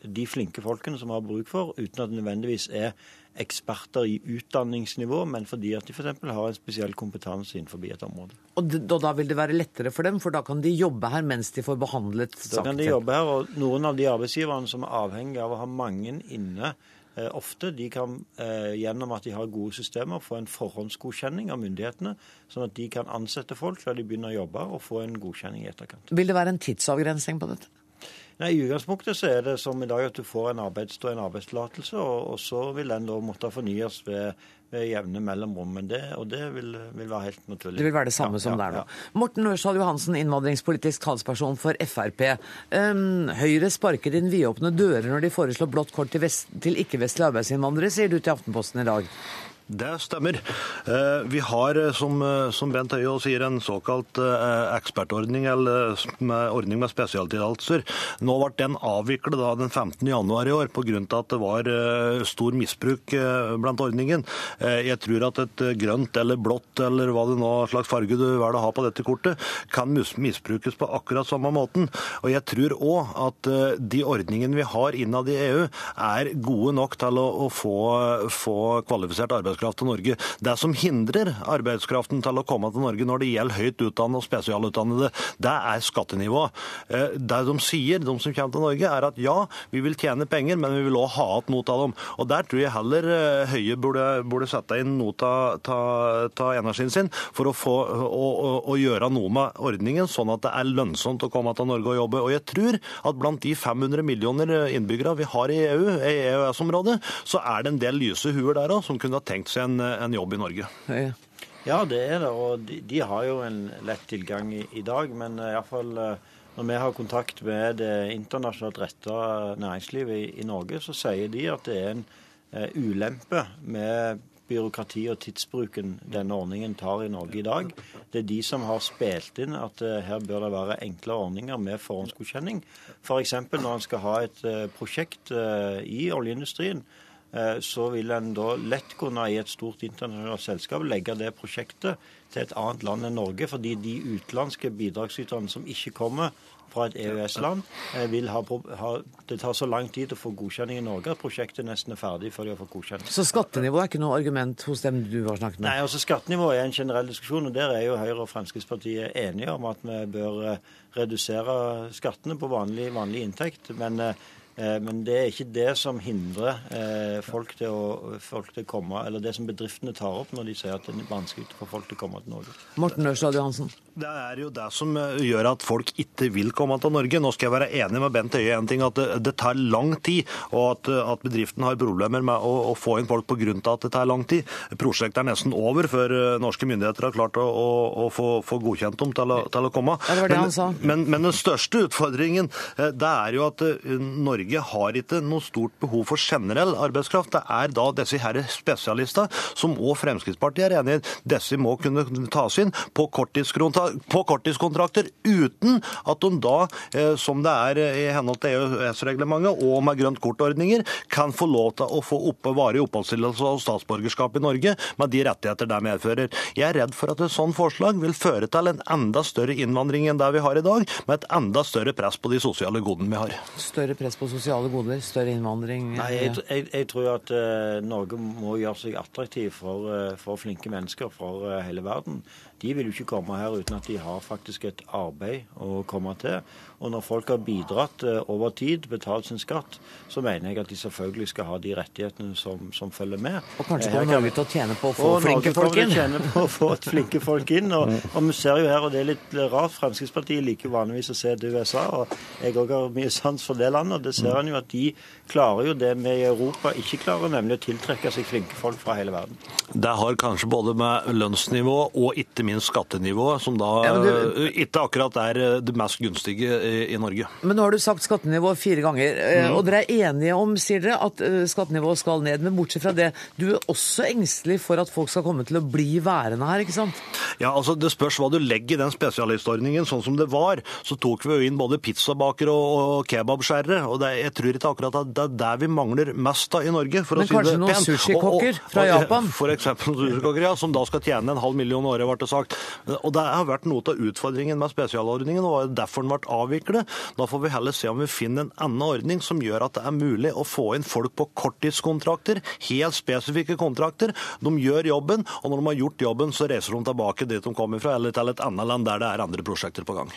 de flinke folkene som vi har bruk for, uten at det nødvendigvis er eksperter i utdanningsnivå, men fordi at de f.eks. har en spesiell kompetanse innenfor et område. Og, da vil det være lettere for dem, for da kan de jobbe her mens de får behandlet saken? Da kan de jobbe her, og noen av de arbeidsgiverne som er avhengig av å ha mange inne eh, ofte, de kan eh, gjennom at de har gode systemer få en forhåndsgodkjenning av myndighetene, sånn at de kan ansette folk før de begynner å jobbe, og få en godkjenning i etterkant. Vil det være en tidsavgrensning på dette? Nei, I utgangspunktet så er det som i dag at du får en, arbeids, en arbeidstillatelse, og, og, så vil den da måtte fornyes ved jevne mellomrom. Men det, og det vil, vil, være helt naturlig. Det vil være det samme ja, som ja, det er nå. Ja. Morten Ørsal Johansen, innvandringspolitisk talsperson for Frp. Um, Høyre sparker inn vidåpne dører når de foreslår blått kort til, til ikke-vestlige arbeidsinnvandrere, sier du til Aftenposten i dag. Det stemmer. Eh, vi har, eh, som, eh, Bent Høie sier, en såkalt ekspertordning, eller ordning med spesialtillatelser. Nå ble den avviklet den 15. januar i år pga. at det var stor misbruk blant ordningen. Jeg tror at et grønt eller blått eller hva det nå slags farge du velger å ha på dette kortet, kan misbrukes på akkurat samme måten. Og jeg tror òg at de ordningene vi har innad i EU, er gode nok til å få, få kvalifisert arbeidskraft arbeidskraft til Norge. Det som hindrer arbeidskraften til å komme til Norge når det gjelder høyt utdannede og spesialutdannede, det er skattenivået. Eh, det de sier, de som kommer til Norge, er at ja, vi vil tjene penger, men vi vil òg ha igjen noe av dem. Og Der tror jeg heller eh, Høie burde, burde sette inn noe av energien sin for å, få, å, å, å gjøre noe med ordningen, sånn at det er lønnsomt å komme til Norge og jobbe. Og jeg tror at blant de 500 millioner innbyggere vi har i EU, i EØS-området, så er det en del lyse huer der òg som kunne ha tenkt tenkt seg en, en jobb i Norge. Ja, det er det. Og de, de har jo en lett tilgang i, i dag. Men uh, iallfall uh, når vi har kontakt med det internasjonalt retta næringslivet i, i, Norge, så sier de at det er en uh, ulempe med byråkrati og tidsbruken denne ordningen tar i Norge i dag. Det er de som har spilt inn at her bør det være enkle ordninger med forhåndsgodkjenning. F.eks. For når en skal ha et prosjekt i oljeindustrien eh, så vil en da lett kunne i et stort internasjonalt selskap legge det prosjektet til et annet land enn Norge, fordi de utenlandske bidragsyterne som ikke kommer fra et EØS-land, eh, vil ha, ha, Det tar så lang tid å få godkjenning i Norge at prosjektet nesten er ferdig før de har fått godkjenning. Så skattenivå er ikke noe argument hos dem du har snakket med? Nei, altså Skattenivå er en generell diskusjon, og der er jo Høyre og Fremskrittspartiet enige om at vi bør eh, redusere skattene på vanlig, vanlig inntekt. men eh, Eh, men det er ikke det som hindrer eh, folk til, å, folk til å komme, eller det som bedriftene tar opp når de sier at det er vanskelig for folk til å komme til Norge. Morten Ørsal Johansen. Det er jo det som eh, gjør at folk ikke vil komme til Norge. Nå skal jeg være enig med Bent Høie i en ting, at det, det, tar lang tid, og at, at bedriften har problemer med å, å få inn folk pga. at det tar lang tid. Prosjektet er nesten over før norske myndigheter har klart å, å, å få, få, godkjent dem til å, til å komme. Ja, det var det men, han sa. Men, men, den største utfordringen det er jo at Norge Norge har ikke noe stort behov for generell arbeidskraft. Det er da disse her spesialistene, som òg Fremskrittspartiet er enig i, disse må kunne tas inn på, korttidskontrakter uten at de da, eh, som det er i henhold til EØS-reglementet og med grønt kort-ordninger, kan få lov til å få oppe varig oppholdstillatelse og statsborgerskap i Norge med de rettigheter det medfører. Jeg er redd for at et sånt forslag vil føre til en enda større innvandring enn det vi har i dag, med et enda større press på de sosiale godene vi har. Større press på sosiale goder, større innvandring? Nei, jeg, jeg, jeg tror at uh, Norge må gjøre seg attraktiv for, uh, for flinke mennesker fra uh, hele verden de vil jo ikke komme her uten at de har faktisk et arbeid å komme til. Og når folk har bidratt eh, over tid, betalt sin skatt, så mener jeg at de selvfølgelig skal ha de rettighetene som, som følger med. Og kanskje kommer Norge til å tjene på å få flinke folk inn? Og Norge kommer til å tjene på å få flinke folk inn. Og, og, vi ser jo her, og det er litt rart, Fremskrittspartiet liker vanligvis å se til USA, og jeg òg har mye sans for det landet. og det ser en jo at de klarer jo det vi i Europa ikke klarer, nemlig å tiltrekke seg flinke folk fra hele verden. Det har kanskje både med lønnsnivå og ikke minst skattenivået, som da ja, du, eh, ikke akkurat er eh, det mest gunstige i Norge. Men nå har du sagt skattenivå fire ganger, eh, mm. og dere er enige om, sier dere, at skattenivået skal ned. Men bortsett fra det, du er også engstelig for at folk skal komme til å bli værende her, ikke sant? Ja, altså Det spørs hva du legger i den spesialistordningen. Sånn som det var, så tok vi jo inn både pizzabakere og kebabskjærere. Og det, jeg tror ikke akkurat at det er der vi mangler mest av i Norge. for Men å si kanskje noen sushikokker fra Japan? For eksempel sushikokker, ja, som da skal tjene en halv million året, ble det sagt. Og Det har vært noe av utfordringen med spesialordningen, og derfor den ble avviklet. Da får vi heller se om vi finner en annen ordning som gjør at det er mulig å få inn folk på korttidskontrakter, helt spesifikke kontrakter. De gjør jobben, og når de har gjort jobben, så reiser de tilbake dit de kommer fra, eller til et annet land der det er andre prosjekter på gang.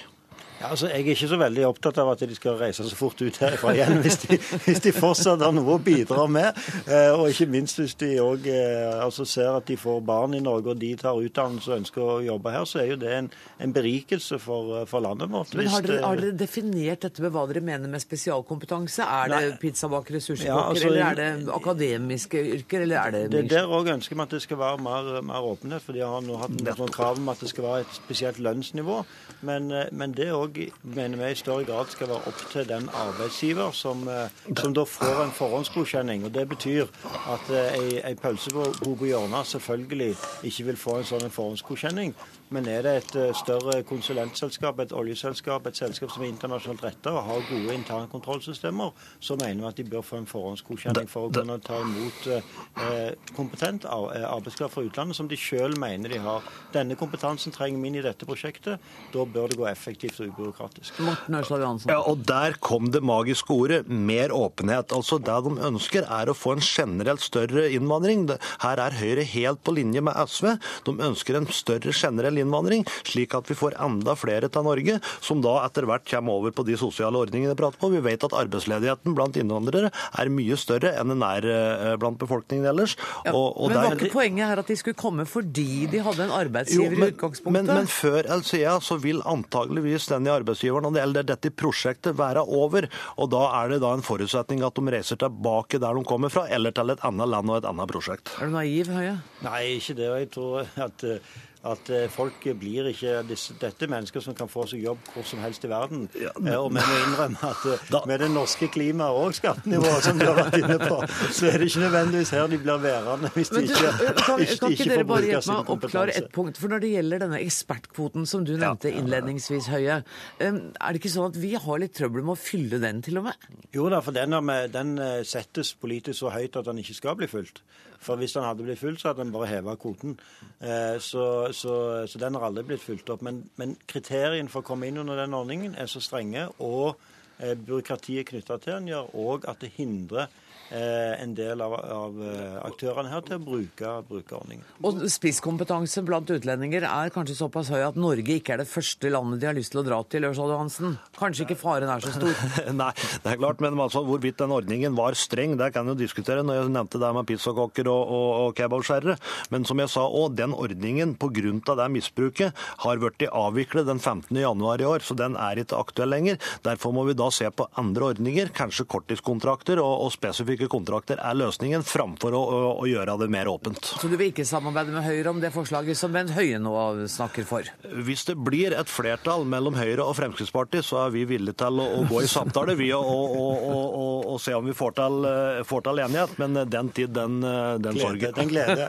Ja, altså, jeg er ikke så veldig opptatt av at de skal reise så fort ut herfra igjen, hvis de, hvis de fortsatt har noe å bidra med. Eh, og ikke minst hvis de òg eh, altså ser at de får barn i Norge og de tar utdannelse og ønsker å jobbe her, så er jo det en, en berikelse for, for, landet vårt. Men har dere, har dere, definert dette med hva dere mener med spesialkompetanse? Er det pizzabakere, sushikokker, ja, altså, eller er det akademiske yrker, eller er det Det Der òg ønsker vi at det skal være mer, mer åpenhet, for de har nå hatt noen krav om at det skal være et spesielt lønnsnivå. Men, eh, men det òg mener vi i større grad skal være opp til den arbeidsgiver som, eh, som da får en forhåndsgodkjenning. og Det betyr at eh, ei, ei pølsebo på hjørnet selvfølgelig ikke vil få en sånn forhåndsgodkjenning. Men er det et eh, større konsulentselskap, et oljeselskap, et selskap som er internasjonalt retta og har gode internkontrollsystemer, så mener vi at de bør få en forhåndsgodkjenning for å kunne ta imot eh, kompetent eh, arbeidskraft fra utlandet som de selv mener de har. Denne kompetansen trenger vi inn i dette prosjektet. Da bør det gå effektivt og ubyråkratisk. Morten Ørsal Johansen. Ja, og Der kom det magiske ordet mer åpenhet. Altså Det de ønsker, er å få en generelt større innvandring. Her er Høyre helt på linje med SV. De ønsker en større generell innvandring, slik at vi får enda flere til Norge, som da etter hvert kommer over på de sosiale ordningene vi prater på. Vi vet at arbeidsledigheten blant innvandrere er mye større enn den er eh, blant befolkningen ellers. Ja, og, og men var ikke poenget her at de skulle komme fordi de hadde en arbeidsgiver jo, men, i utgangspunktet? Men, men før LCA så vil antageligvis den i arbeidsgiveren og det dette prosjektet være over. Og da er det da en forutsetning at de reiser tilbake der de kommer fra, eller til et annet land og et annet prosjekt. Er du naiv, Høie? Nei, ikke det. Jeg tror at at eh, folk blir ikke disse, Dette er mennesker som kan få seg jobb hvor som helst i verden. Ja, men, og vi må innrømme at da, med det norske klimaet og skattenivået som du har vært inne på, så er det ikke nødvendigvis her de blir værende hvis de ikke, kan, kan, ikke, ikke dere bare hjelpe meg å oppklare et punkt? For når det gjelder denne ekspertkvoten som du nevnte ja, innledningsvis, Høie, er det ikke sånn at vi har litt trøbbel med å fylle den, til og med? Jo da, for den, den settes politisk så høyt at den ikke skal bli fulgt. For hvis den hadde blitt fulgt, så hadde den bare heva kvoten. Eh, så, så, så, den har aldri blitt fulgt opp. Men, men kriteriene for å komme inn under den ordningen er så strenge, og eh, byråkratiet knytta til den gjør òg at det hindrer en del av, av, eh, aktørene her til å bruke, bruke, ordningen. Og Spisskompetanse blant utlendinger er kanskje såpass høy at Norge ikke er det første landet de har lyst til å dra til? Ørsal Johansen. Kanskje ikke faren er så stor? Nei, det er klart, men altså, hvorvidt den ordningen var streng, det kan jo diskutere. når Jeg nevnte det med pizzakokker og, og, og kebabskjærere. Men som jeg sa òg, den ordningen pga. det misbruket har blitt avviklet den 15. januar i år, så den er ikke aktuell lenger. Derfor må vi da se på andre ordninger, kanskje korttidskontrakter og, og spesifikke slike kontrakter er løsningen, framfor å, å, å, gjøre det mer åpent. Så du vil ikke samarbeide med Høyre om det forslaget som Bent Høie nå snakker for? Hvis det blir et flertall mellom Høyre og Fremskrittspartiet, så er vi villige til å, å gå i samtale vi, og, og, se om vi får til, eh, får til, enighet. Men den tid, den, eh, den sorgen. Den glede.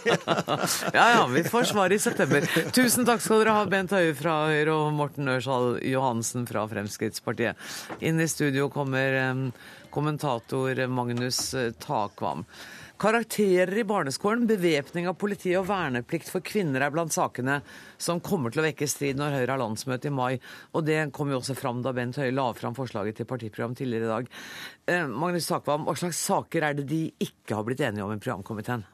ja ja, vi får svar i september. Tusen takk skal dere ha, Bent Høie fra Høyre og Morten Ørsal Johansen fra Fremskrittspartiet. Inn i studio kommer um, kommentator Magnus eh, Takvam. Karakterer i barneskolen, bevæpning av politiet og verneplikt for kvinner er blant sakene som kommer til å vekke strid når Høyre har landsmøte i mai. Og det kom jo også fram da Bent Høie la fram forslaget til partiprogram tidligere i dag. Eh, Magnus Takvam, hva slags saker er det de ikke har blitt enige om i programkomiteen?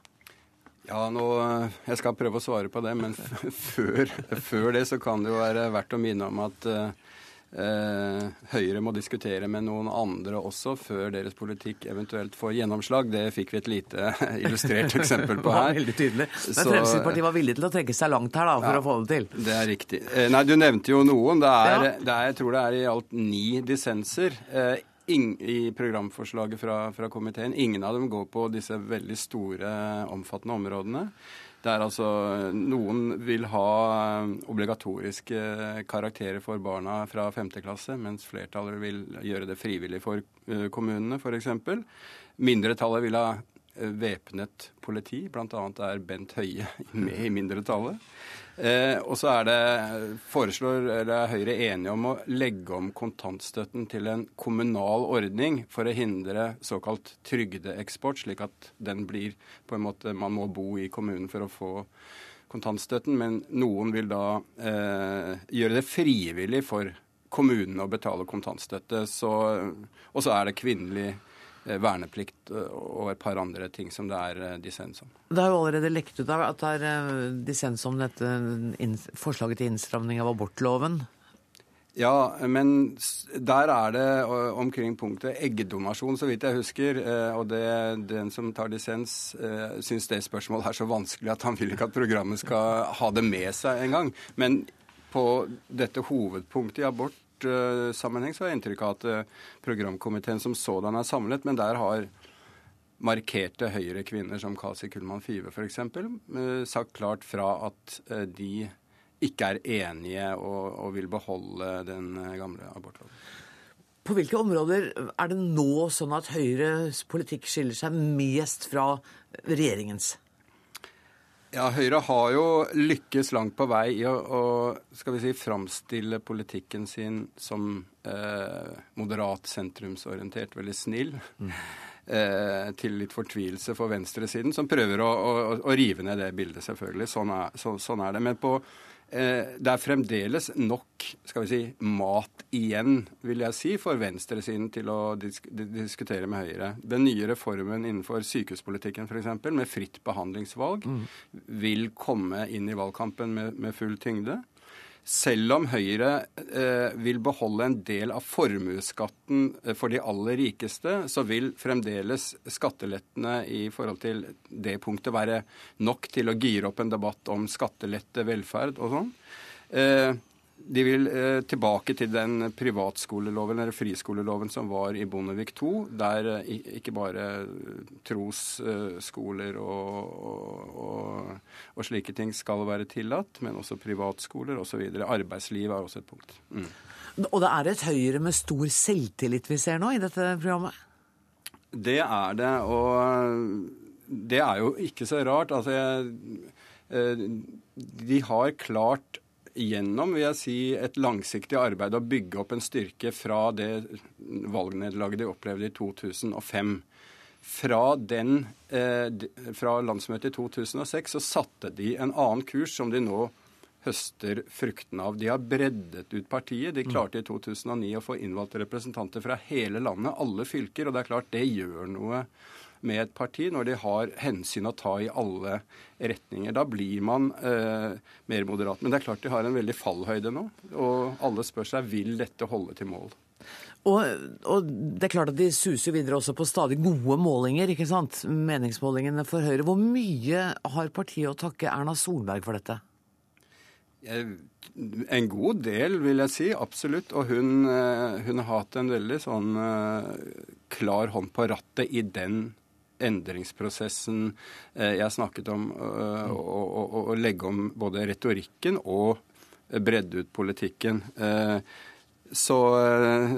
Ja, nå, eh, Jeg skal prøve å svare på det, men før, før, det så kan det jo være verdt å minne om at uh, Høyre må diskutere med noen andre også før deres politikk eventuelt får gjennomslag. Det fikk vi et lite illustrert eksempel på her. Veldig tydelig. Men Fremskrittspartiet var villig til å trekke seg langt her da, for ja, å få det til? Det er riktig. Eh, nei, du nevnte jo noen. Det er, det er, jeg tror det er i alt ni dissenser. Eh, i programforslaget fra, fra komiteen. Ingen av dem går på disse veldig store, omfattende områdene. Det er altså Noen vil ha eh, obligatoriske karakterer for barna fra 5. klasse, mens flertallet vil gjøre det frivillig for eh, kommunene, f.eks. Mindretallet vil ha eh, væpnet politi, bl.a. er Bent Høie med i mindretallet. Eh, og så er det, foreslår eller er Høyre enige om å legge om kontantstøtten til en kommunal ordning for å hindre såkalt trygdeeksport, slik at den blir på en måte Man må bo i kommunen for å få kontantstøtten, men noen vil da eh, gjøre det frivillig for kommunene å betale kontantstøtte. Og så er det kvinnelig verneplikt eh, og et par andre ting som det er eh, dissens om. Det har jo allerede lekt ut at det er dissens om dette forslaget til innstramning av abortloven. Ja, men der er det omkring punktet eggdonasjon, så vidt jeg husker. Og det, den som tar dissens, syns det spørsmålet er så vanskelig at han vil ikke at programmet skal ha det med seg engang. Men på dette hovedpunktet i abort sammenheng så har jeg inntrykk av at eh, programkomiteen som sådan er samlet, men der har markerte høyre kvinner som Kasi Kullmann Five f.eks. Eh, sagt klart fra at eh, de ikke er enige og, og vil beholde den gamle abortloven. På hvilke områder er det nå sånn at Høyres politikk skiller seg mest fra regjeringens? Ja, Høyre har jo lykkes langt på vei i å, å skal vi si, framstille politikken sin som eh, moderat, sentrumsorientert, veldig snill. Mm. Eh, til litt fortvilelse for venstresiden, som prøver å, å, å rive ned det bildet, selvfølgelig. Sånn er, så, sånn er det. Men på det er fremdeles nok skal vi si, mat igjen, vil jeg si, for venstresiden til å disk diskutere med Høyre. Den nye reformen innenfor sykehuspolitikken f.eks., med fritt behandlingsvalg, mm. vil komme inn i valgkampen med, med full tyngde. Selv om Høyre eh, vil beholde en del av formuesskatten eh, for de aller rikeste, så vil fremdeles skattelettene i forhold til det punktet være nok til å gire opp en debatt om skattelette, velferd og sånn. Eh, de vil eh, tilbake til den privatskoleloven eller friskoleloven som var i Bondevik II, der eh, ikke bare trosskoler og, og, og, slike ting skal være tillatt, men også privatskoler osv. Arbeidsliv er også et punkt. Mm. Og det er et Høyre med stor selvtillit vi ser nå i dette programmet? Det er det, og det er jo ikke så rart. Altså, jeg, eh, de har klart gjennom vil jeg si, et langsiktig arbeid å bygge opp en styrke fra det valgnederlaget de opplevde i 2005. Fra, den, eh, fra landsmøtet i 2006 så satte de en annen kurs som de nå høster fruktene av. De har breddet ut partiet. De klarte i 2009 å få innvalgte representanter fra hele landet, alle fylker. Og det er klart det gjør noe med et parti når de har hensyn å ta i alle retninger. Da blir man eh, mer moderat. Men det er klart de har en veldig fallhøyde nå, og alle spør seg vil dette holde til mål. Og, og, det er klart at De suser videre også på stadig gode målinger, ikke sant? meningsmålingene for Høyre. Hvor mye har partiet å takke Erna Solberg for dette? En god del, vil jeg si. Absolutt. Og hun, eh, hun har hatt en veldig sånn eh, klar hånd på rattet i den endringsprosessen eh, jeg snakket om, eh, å legge om både retorikken og bredde ut politikken. Eh, så,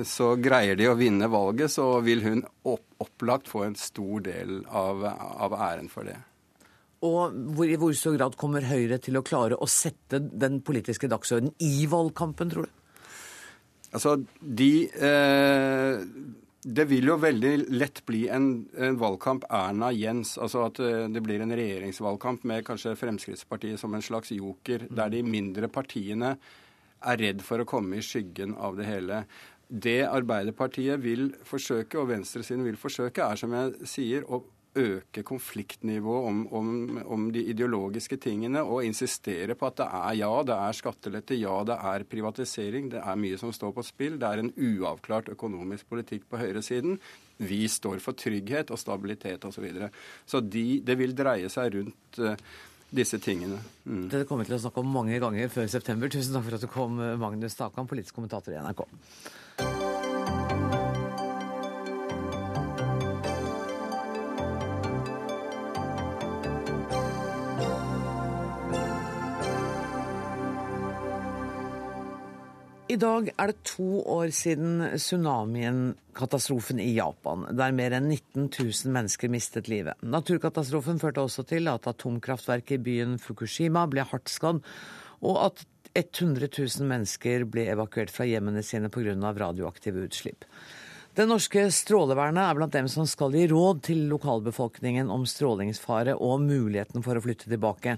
så, greier de å vinne valget, så vil hun opplagt få en stor del av, av æren for det. Og hvor, i hvor stor grad kommer Høyre til å klare å sette den politiske dagsordenen i valgkampen, tror du? Altså, de eh, det vil jo veldig lett bli en, en valgkamp Erna-Jens. Altså at eh, det blir en regjeringsvalgkamp med kanskje Fremskrittspartiet som en slags joker, mm. der de mindre partiene er redd for å komme i skyggen av det hele. Det Arbeiderpartiet vil forsøke, og venstresiden vil forsøke, er som jeg sier, å øke konfliktnivået om, om, om, de ideologiske tingene og insistere på at det er ja, det er skattelette, ja, det er privatisering, det er mye som står på spill. Det er en uavklart økonomisk politikk på høyresiden. Vi står for trygghet og stabilitet osv. Så, videre. så de, det vil dreie seg rundt uh, disse tingene. Mm. Det kommer vi til å snakke om mange ganger før september. Tusen takk for at du kom, Magnus Stakan, politisk kommentator i NRK. I dag er det to år siden tsunamien, katastrofen i Japan, der mer enn 19 000 mennesker mistet livet. Naturkatastrofen førte også til at atomkraftverket i byen Fukushima ble hardt skadd, og at 100 000 mennesker ble evakuert fra hjemmene sine pga. radioaktive utslipp. Det norske strålevernet er blant dem som skal gi råd til lokalbefolkningen om strålingsfare og muligheten for å flytte tilbake.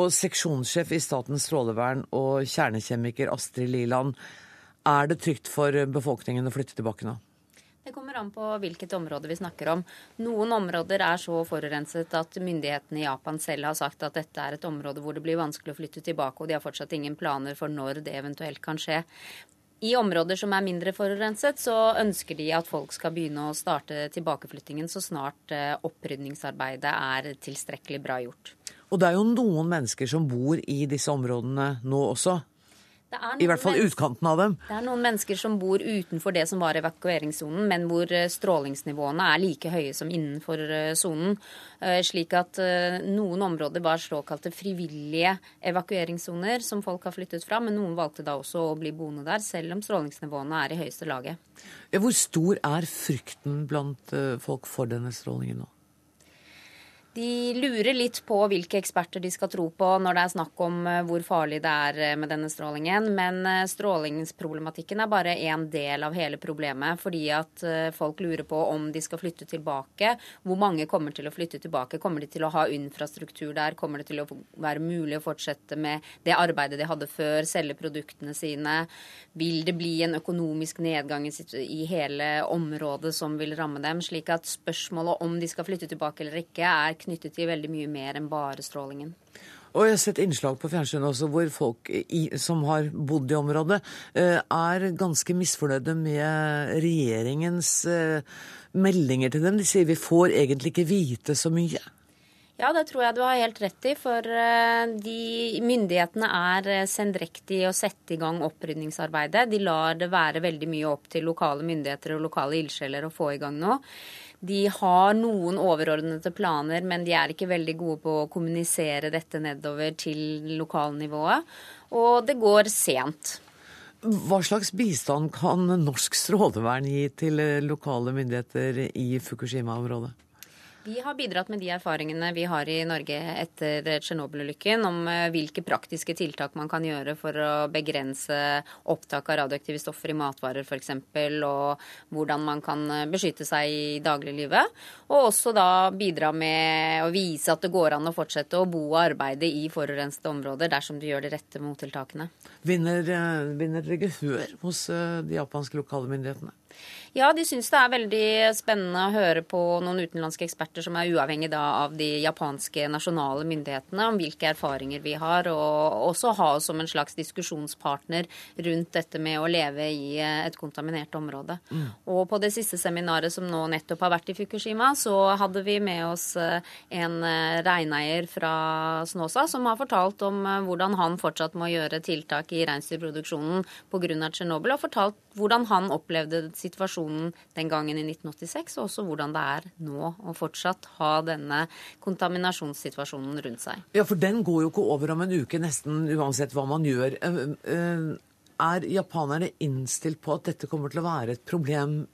Og seksjonssjef i Statens strålevern og kjernekjemiker Astrid Liland, er det trygt for befolkningen å flytte tilbake nå? Det kommer an på hvilket område vi snakker om. Noen områder er så forurenset at myndighetene i Japan selv har sagt at dette er et område hvor det blir vanskelig å flytte tilbake, og de har fortsatt ingen planer for når det eventuelt kan skje. I områder som er mindre forurenset, så ønsker de at folk skal begynne å starte tilbakeflyttingen så snart eh, opprydningsarbeidet er tilstrekkelig bra gjort. Og det er jo noen mennesker som bor i disse områdene nå også. I hvert fall utkanten av dem. Det er noen mennesker som bor utenfor det som var evakueringssonen, men hvor eh, strålingsnivåene er like høye som innenfor eh, sonen. Eh, slik at noen områder var såkalte frivillige evakueringssoner som folk har flyttet fra, men noen valgte da også å bli boende der, selv om strålingsnivåene er i høyeste laget. Hvor stor er frykten blant folk for denne strålingen nå? De lurer litt på hvilke eksperter de skal tro på når det er snakk om eh, hvor farlig det er eh, med denne strålingen. Men eh, strålingsproblematikken er bare én del av hele problemet. Fordi at folk lurer på om de skal flytte tilbake. Hvor mange kommer til å flytte tilbake? Kommer de til å ha infrastruktur der? Kommer det til å være mulig å fortsette med det arbeidet de hadde før? Selge produktene sine? Vil det bli en økonomisk nedgang i hele området som vil ramme dem? Slik at spørsmålet om de skal flytte tilbake eller ikke, er knyttet til veldig mye mer enn bare strålingen. Og jeg har sett innslag på fjernsynet også hvor folk i, som har bodd i området, eh, er ganske misfornøyde med regjeringens eh, meldinger til dem. De sier vi får egentlig ikke vite så mye. Ja, det tror jeg du har helt rett i. For de myndighetene er sendrektige i å sette i gang opprydningsarbeidet. De lar det være veldig mye opp til lokale myndigheter og lokale ildsjeler å få i gang noe. De har noen overordnede planer, men de er ikke veldig gode på å kommunisere dette nedover til lokalnivået. Og det går sent. Hva slags bistand kan norsk strålevern gi til lokale myndigheter i Fukushima-området? Vi har bidratt med de erfaringene vi har i Norge etter Tsjernobyl-ulykken, om eh, hvilke praktiske tiltak man kan gjøre for å begrense opptak av radioaktive stoffer i matvarer f.eks., og hvordan man kan eh, beskytte seg i dagliglivet. Og også da bidra med å vise at det går an å fortsette å bo og arbeide i forurensede områder dersom du gjør de rette mottiltakene. Vinner, eh, vinner dere gehør hos de japanske lokale myndighetene? Ja, de syns det er veldig spennende å høre på noen utenlandske eksperter som er uavhengig av de japanske nasjonale myndighetene, om hvilke erfaringer vi har, og også ha oss som en slags diskusjonspartner rundt dette med å leve i et kontaminert område. Mm. Og på det siste seminaret som nå nettopp har vært i Fukushima, så hadde vi med oss eh, en eh, reineier fra Snåsa som har fortalt om eh, hvordan han fortsatt må gjøre tiltak i reinsdyrproduksjonen pga. Tsjernobyl, og fortalt hvordan han opplevde situasjonen den gangen i 1986, og også hvordan det er nå å fortsatt ha denne kontaminasjonssituasjonen rundt seg. Ja, for den går jo ikke over om en uke, nesten uansett hva man gjør. Eh, eh, er japanerne innstilt på at dette kommer til å være et problem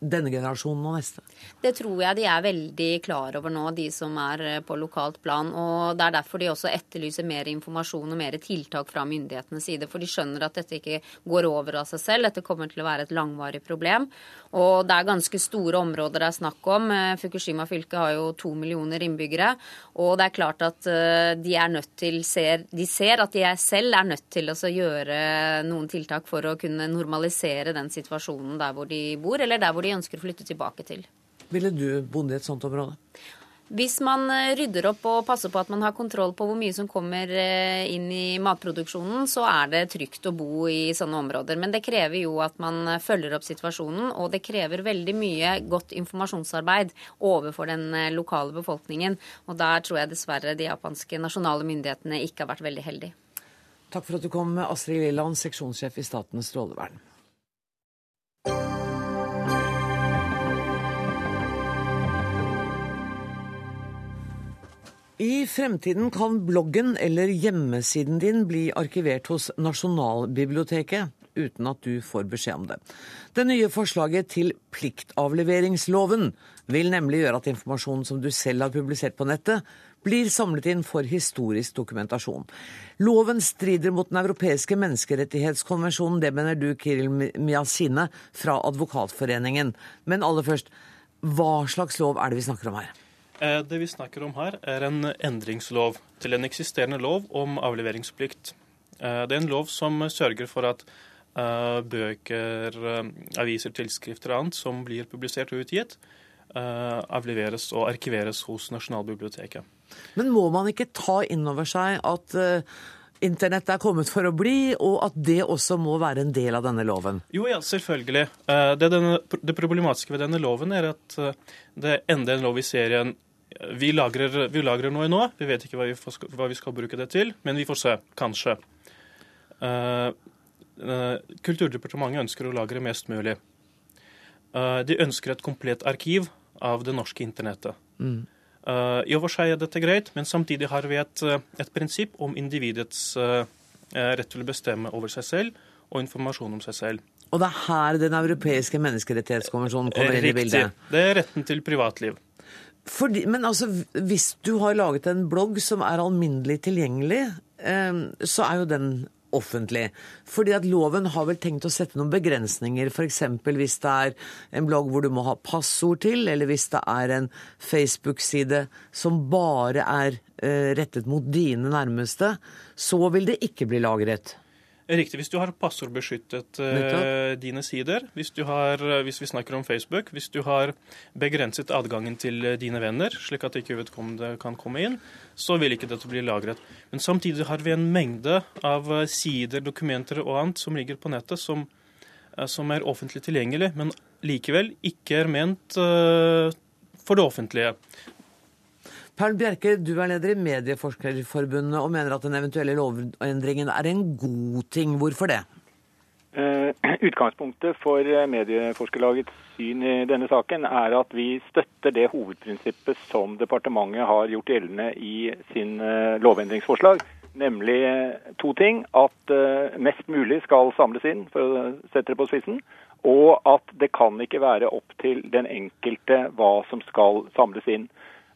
denne generasjonen og neste? Det tror jeg de er veldig klar over nå, de som er eh, på lokalt plan. og Det er derfor de også etterlyser mer informasjon og mer tiltak fra myndighetenes side. For de skjønner at dette ikke går over av seg selv. Dette kommer til å være et langvarig problem. Og det er ganske store områder det er snakk om. Eh, Fukushima fylke har jo to millioner innbyggere. Og det er klart at eh, de er nødt til ser, De ser at de selv er nødt til å gjøre noen tiltak for å kunne normalisere den situasjonen der hvor de bor, eller der hvor de de ønsker å flytte tilbake til. Ville du bodd i et sånt område? Hvis man eh, rydder opp og passer på at man har kontroll på hvor mye som kommer eh, inn i matproduksjonen, så er det trygt å bo i sånne områder. Men det krever jo at man eh, følger opp situasjonen, og det krever veldig mye godt informasjonsarbeid overfor den lokale befolkningen. Og der tror jeg dessverre de japanske nasjonale myndighetene ikke har vært veldig heldige. Takk for at du kom, Astrid Lilland, seksjonssjef i Statens strålevern. I fremtiden kan bloggen eller hjemmesiden din bli arkivert hos Nasjonalbiblioteket uten at du får beskjed om det. Det nye forslaget til pliktavleveringsloven vil nemlig gjøre at informasjonen som du selv har publisert på nettet, blir samlet inn for historisk dokumentasjon. Loven strider mot Den europeiske menneskerettighetskonvensjonen, det mener du, Kiril Miasine fra Advokatforeningen. Men aller først, hva slags lov er det vi snakker om her? Eh, det vi snakker om her, er en endringslov til en eksisterende lov om avleveringsplikt. Eh, det er en lov som sørger for at eh, bøker, aviser, tilskrifter og annet som blir publisert og utgitt, avleveres og arkiveres hos Nasjonalbiblioteket. Men må man ikke ta inn over seg at internett er kommet for å bli, og at det også må være en del av denne loven? Jo, ja, selvfølgelig. Det, denne, det problematiske ved denne loven er at det er enda en lov i serien vi lagrer, vi lagrer, noe nå. Vi vet ikke hva vi, får, hva vi, skal bruke det til, men vi får se. Kanskje. Uh, uh, Kulturdepartementet ønsker å lagre mest mulig. Uh, de ønsker et komplett arkiv av det norske internettet. Mm. I og for seg er dette greit, men samtidig har vi et, et prinsipp om individets rett til å bestemme over seg selv og informasjon om seg selv. Og det er her Den europeiske menneskerettighetskonvensjonen kommer inn i bildet? Riktig. Det er retten til privatliv. Fordi, men altså, hvis du har laget en blogg som er alminnelig tilgjengelig, eh, så er jo den offentlig. Fordi at loven har vel tenkt å sette noen begrensninger, f.eks. hvis det er en blogg hvor du må ha passord til, eller hvis det er en Facebook-side som bare er eh, rettet mot dine nærmeste, så vil det ikke bli lagret. Riktig. Hvis du har passordbeskyttet uh, dine sider, hvis, har, eh, hvis, vi snakker om Facebook, hvis du har begrenset adgangen til uh, dine venner, slik at ikke vedkommende kan komme inn, så vil ikke dette bli lagret. Men samtidig har vi en mengde av uh, sider, dokumenter og annet som ligger på nettet, som, som er offentlig tilgjengelig, men likevel ikke er ment for det offentlige. Perl Bjerke, du er leder i Medieforskerforbundet og mener at den eventuelle lovendringen er en god ting. Hvorfor det? Uh, utgangspunktet for Medieforskerlagets syn i denne saken er at vi støtter det hovedprinsippet som departementet har gjort gjeldende i sin uh, lovendringsforslag. Nemlig to ting. At mest mulig skal samles inn, for å sette det på spissen. Og at det kan ikke være opp til den enkelte hva som skal samles inn.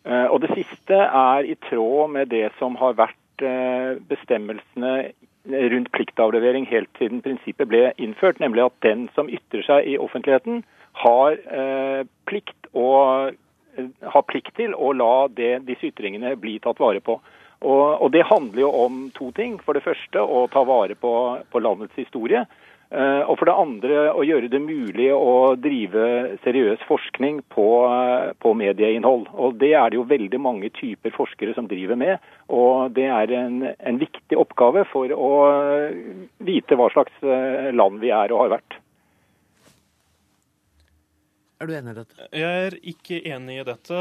Eh, og Det siste er i tråd med det som har vært eh, bestemmelsene rundt pliktavlevering helt siden prinsippet ble innført, nemlig at den som ytrer seg i offentligheten, har eh, plikt, og, har plikt til å la det, disse ytringene bli tatt vare på. Og, og, Det handler jo om to ting. For det første å ta vare på, på landets historie. Eh, og for det andre å gjøre det mulig å drive seriøs forskning på, eh, på, medieinnhold. Og Det er det jo veldig mange typer forskere som driver med. Og det er en, en viktig oppgave for å vite hva slags eh, land vi er og har vært. Er du enig i dette? Jeg er ikke enig i dette.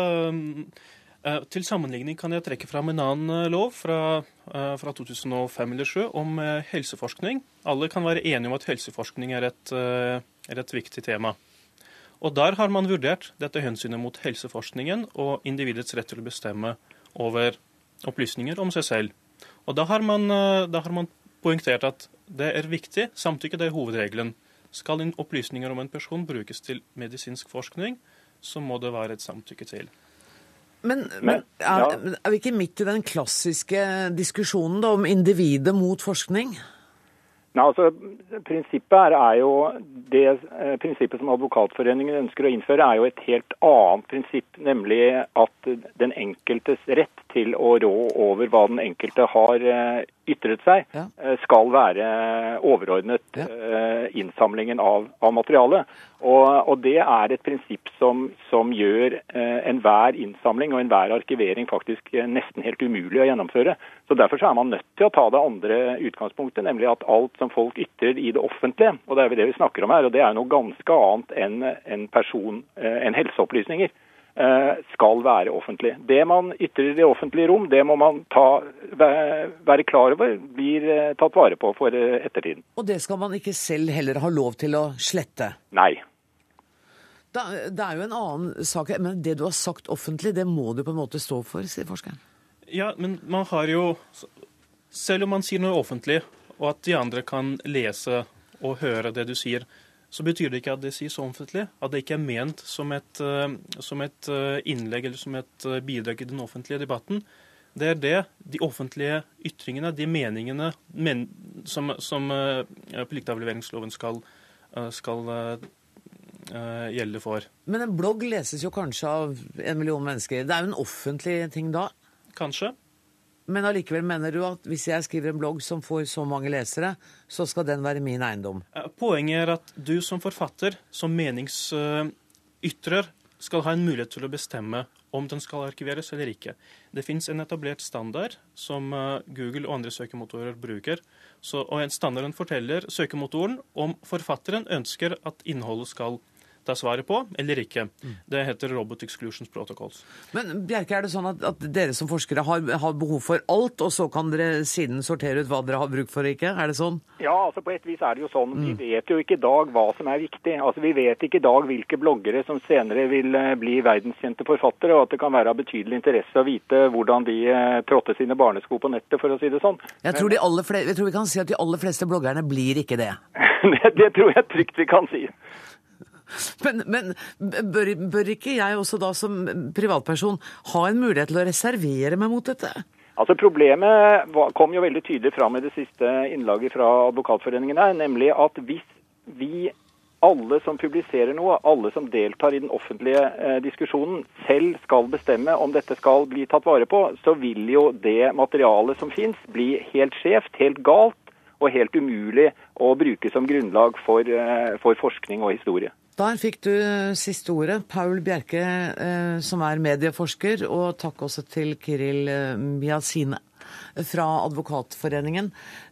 Eh, til sammenligning kan jeg trekke fram en annen eh, lov fra, eh, fra 2005 eller 2007 om helseforskning. Alle kan være enige om at helseforskning er et, er et viktig tema. Og Der har man vurdert dette hensynet mot helseforskningen og individets rett til å bestemme over opplysninger om seg selv. Og Da har man, da har man poengtert at det er viktig, samtykke det er hovedregelen. Skal opplysninger om en person brukes til medisinsk forskning, så må det være et samtykke til. Men, men er, er, vi ikke midt i den klassiske diskusjonen da, om individet mot forskning? Nei, altså, Prinsippet er, er jo det eh, prinsippet som Advokatforeningen ønsker å innføre, er jo et helt annet prinsipp, nemlig at den enkeltes rett til å rå over hva den enkelte har eh, ytret seg, ja. Eh, skal være overordnet ja. uh, innsamlingen av, av materialet. Og, og, det er et prinsipp som, som gjør enhver innsamling og enhver arkivering faktisk nesten helt umulig å gjennomføre. Så Derfor så er man nødt til å ta det andre utgangspunktet, nemlig at alt som folk ytrer i det offentlige, og det er det vi snakker om her, og det er noe ganske annet enn en person, en helseopplysninger. Eh, skal være offentlig. Det man ytrer i det offentlige rom, det må man ta, være klar over blir eh, tatt vare på for eh, ettertiden. Og det skal man ikke selv heller ha lov til å slette? Nei. Da, det er jo en annen sak, men det du har sagt offentlig, det må du på en måte stå for, sier forskeren. Ja, men man har jo Selv om man sier noe offentlig, og at de andre kan lese og høre det du sier, så betyr det ikke at det sies offentlig. At det ikke er ment som et, eh, som et eh, innlegg eller som et eh, bidrag i den offentlige debatten. Det er det, de offentlige ytringene, de meningene men, som, som pliktavleveringsloven skal, skal gjelde for. Men en blogg leses jo kanskje av en million mennesker. Det er jo en offentlig ting da? Kanskje. Men allikevel mener du at hvis jeg skriver en blogg som får så mange lesere, så skal den være min eiendom? Poenget er at du som forfatter, som meningsytrer, skal ha en mulighet til å bestemme om den skal arkiveres eller ikke. Det fins en etablert standard som eh, Google og andre søkemotorer bruker. Så, og Standarden forteller søkemotoren om forfatteren ønsker at innholdet skal arkiveres ta svaret på, eller ikke. Det heter Robot Exclusions Protocols. Men Bjerke, er det sånn at, at dere som forskere har, har, behov for alt, og så kan dere siden sortere ut hva dere har bruk for og ikke? Er det sånn? Ja, altså på et vis er det jo sånn. Vi mm. vet jo ikke i dag hva som er viktig. Altså Vi vet ikke i dag hvilke bloggere som senere vil eh, bli verdenskjente forfattere, og at det kan være av betydelig interesse å vite hvordan de eh, trådte sine barnesko på nettet, for å si det sånn. Jeg tror, flere, jeg tror vi kan si at de aller fleste bloggerne blir ikke det. det, det tror jeg trygt vi kan si. Men, men bør, bør, ikke jeg også da som privatperson ha en mulighet til å reservere meg mot dette? Altså Problemet kom jo veldig tydelig fram i det siste innlaget fra Advokatforeningen her, nemlig at hvis vi alle som publiserer noe, alle som deltar i den offentlige eh, diskusjonen, selv skal bestemme om dette skal bli tatt vare på, så vil jo det materialet som fins, bli helt skjevt, helt galt og helt umulig å bruke som grunnlag for, eh, for forskning og historie. Der fikk du siste ordet. Paul Bjerke, eh, som er medieforsker, og takk også til Kiril eh, Miasine fra Advokatforeningen.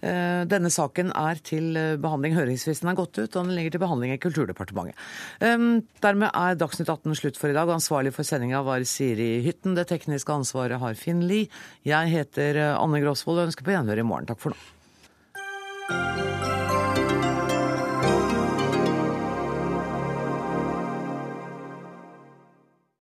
Eh, denne saken er til behandling. Høringsfristen er gått ut, og den ligger til behandling i Kulturdepartementet. Dermed er Dagsnytt 18 slutt for i dag. Ansvarlig for sendinga var Siri Hytten. Det tekniske ansvaret har Finn Lie. Jeg heter Anne Grosvold og ønsker på gjenhør i morgen. Takk for nå.